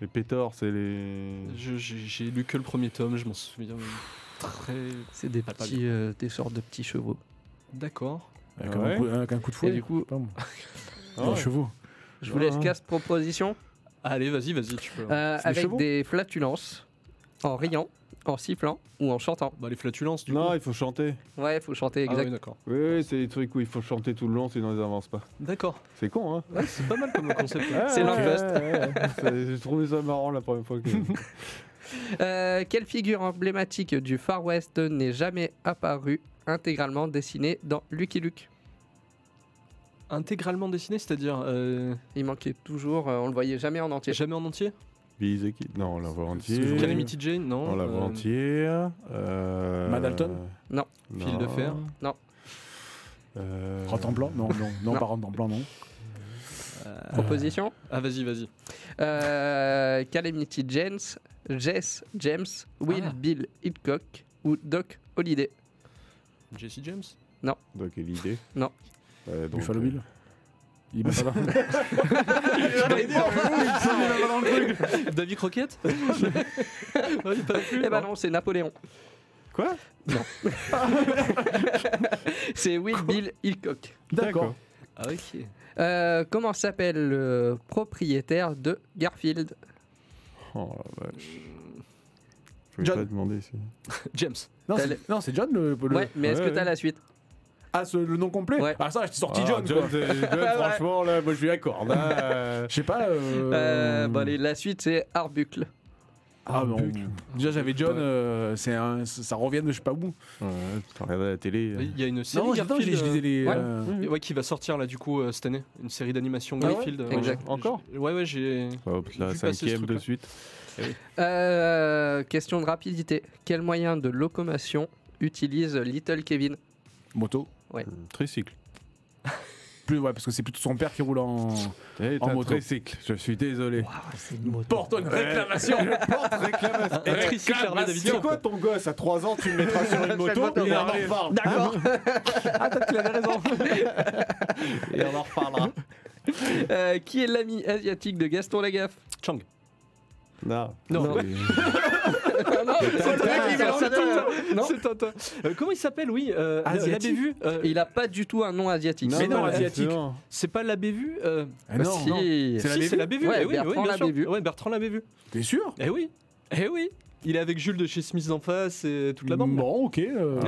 Les pétors, c'est les. Je- J'ai lu que le premier tome, je m'en souviens très. C'est des Ah, petits, euh, des sortes de petits chevaux. D'accord. Avec, Ah un ouais coup, avec un coup de fouet. Et du coup. <laughs> Ah ouais. chevaux. je vous laisse Ah. quatre propositions Allez, vas-y, vas-y, tu peux. euh, avec des flatulences, en riant, en sifflant ou en chantant. Bah, les flatulences, du Non, coup. il faut chanter. Ouais, faut chanter Ah exact. oui, d'accord. Oui, oui, c'est des trucs où il faut chanter tout le long, sinon ils avancent pas. D'accord. C'est con, hein Ouais, c'est pas mal comme <laughs> concept. C'est Ouais, l'Unfest. ouais, ouais, ouais. C'est- J'ai trouvé ça marrant la première fois que. <laughs> Euh, quelle figure emblématique du Far West n'est jamais apparue intégralement dessinée dans Lucky Luke? Intégralement dessiné, c'est-à-dire euh, Il manquait toujours, euh, on le voyait jamais en entier. jamais en entier? Billy the Kid. Non, on la. C'est- Calamity Jane, non On la voit Euh, entière. Euh... Non. Fil de fer? Non. Euh... Rentre blanc Non, non, non, Non. pas rentre blanc, non. Proposition? Ah, vas-y, vas-y. Euh, Calamity James, Jess James, Will Ah. Bill Hitchcock ou Doc Holliday? Jesse James? Donc, quelle idée Non. Euh, donc, Buffalo euh, Bill Il est pas là. David Croquette Ouais, pas non plus, Eh ben non. non, c'est Napoléon. Quoi <laughs> C'est Will Bill Hitchcock. D'accord. Ah, ok. Euh, comment s'appelle le propriétaire de Garfield? Oh la vache. Je vais John. pas demander si. <laughs> James. Non, c'est- non, c'est John le. le- Ouais, mais est-ce ouais, que t'as ouais. la suite? Ah, ce- le nom complet Ouais. Ah, ça, je t'ai sorti Ah, John, quoi. John, <laughs> franchement, là, moi je lui accorde. hein, euh. <laughs> Je sais pas. Euh... Euh, bon, allez, La suite, c'est Arbuckle. Ah. Déjà, j'avais John, euh, c'est un, ça revient de je sais pas où. Ouais, tu regardes à la télé. Il y a une série Non, Garfield, je lisais les. ouais. euh, euh, ouais, qui va sortir là du coup euh, cette année, une série d'animation Ah ouais Garfield. Ouais, Exact. j'ai- Encore Ouais, ouais, j'ai. Hop, la Vu passer ce cinquième de truc-là. suite. Euh, question de rapidité. Quel moyen de locomotion utilise Little Kevin? Moto. Tricycle. <laughs> Plus, ouais, parce que c'est plutôt son père qui roule en. Eh, En moto. tricycle, je suis désolé. Porte une réclamation Porte réclamation. Un tricycle Harley Davidson. C'est quoi ton gosse à 3 ans, tu le mettras sur une <laughs> moto moto, et on en reparle. D'accord. <laughs> Ah, peut-être qu'il avait raison. Et on en reparlera. Euh, qui est l'ami asiatique de Gaston Lagaffe? Chang. Non. Non. Non. C'est Tintin. Euh, comment il s'appelle, oui euh, Asiatique. L'abbé vu euh, il a pas du tout un nom asiatique. Mais non, asiatique. non. C'est pas l'abbé vu euh, Ah, non, si. non. Si, C'est Si, l'abbé c'est vu. Ouais, eh oui, Bertrand l'abbé vu. Ouais, Bertrand l'avait vu. T'es sûr? Eh oui. Eh oui. Il est avec Jules de chez Smith en face et toute la bande. Bon, ok. euh,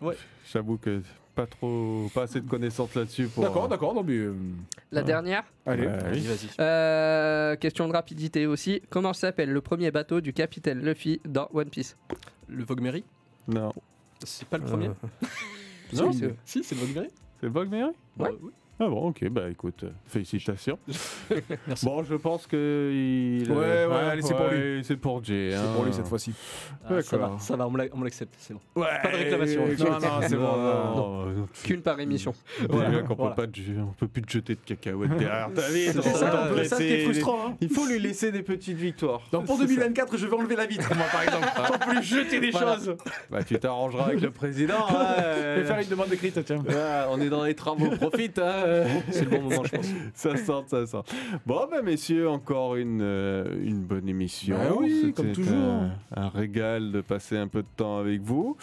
Ouais. j'avoue que pas trop, pas assez de connaissances là-dessus pour. D'accord, d'accord. Non, mais. euh, La dernière Allez. Ouais, Vas-y, oui. vas-y. Euh, Question de rapidité aussi. Comment s'appelle le premier bateau du capitaine Luffy dans One Piece? Le Vogue Mary Non. C'est pas le premier <laughs> Non, Si, c'est- Si, c'est le Vogue Mary. c'est Vogue Mary Bah, Ouais. oui. Ah bon, ok, bah écoute, euh, félicitations. <laughs> Merci. Bon, je pense que. Il, Ouais, euh, ouais, hein, allez, c'est pour ouais, C'est pour Jay. C'est hein. pour lui cette fois-ci. Ah, ça va, ça va, on on l'accepte, c'est bon. Ouais, Pas de réclamation. Non, non, c'est bon. Non, non. Qu'une par émission. Déjà Voilà, peut pas te- on peut plus te jeter de cacahuètes derrière ta vie. C'est ça, on ça, laisser- c'est frustrant. Hein. Il faut lui laisser des petites victoires. Donc pour C'est ça. 2024, je vais enlever la vitre, moi, par exemple. Sans plus jeter des Voilà. choses. Bah, tu t'arrangeras avec le président. hein, <laughs> Je vais euh, faire une demande écrite, tiens. on est dans les travaux, profite. Hein. <laughs> C'est le bon moment, je pense. <laughs> Ça sort, ça sort. Bon, bah, messieurs, encore une, euh, une bonne émission. Bah oui, comme toujours. Un, un régal de passer un peu de temps avec vous.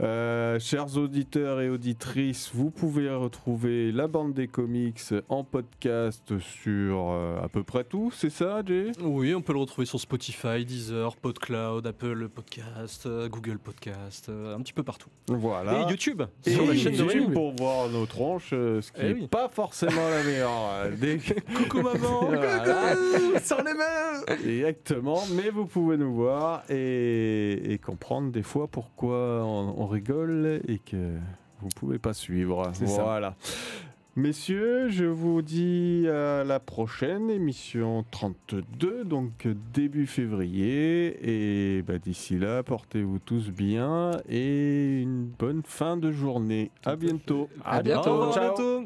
Euh, chers auditeurs et auditrices, vous pouvez retrouver la bande des comics en podcast sur euh, à peu près tout, c'est ça, Jay? Oui, on peut le retrouver sur Spotify, Deezer, PodCloud, Apple Podcast, euh, Google Podcast, euh, un petit peu partout. Voilà. Et YouTube, Et sur la chaîne de YouTube pour voir nos tronches, euh, ce qui Eh n'est oui. pas forcément la meilleure. euh, des- <laughs> Coucou maman <laughs> Voilà. Sans les mains Exactement, mais vous pouvez nous voir et, et comprendre des fois pourquoi on, on rigole et que vous pouvez pas suivre. Ça. Voilà. Messieurs, je vous dis à la prochaine émission 32, donc début février. Et bah, d'ici là, portez-vous tous bien et une bonne fin de journée. À bientôt. À bientôt. à Ciao. bientôt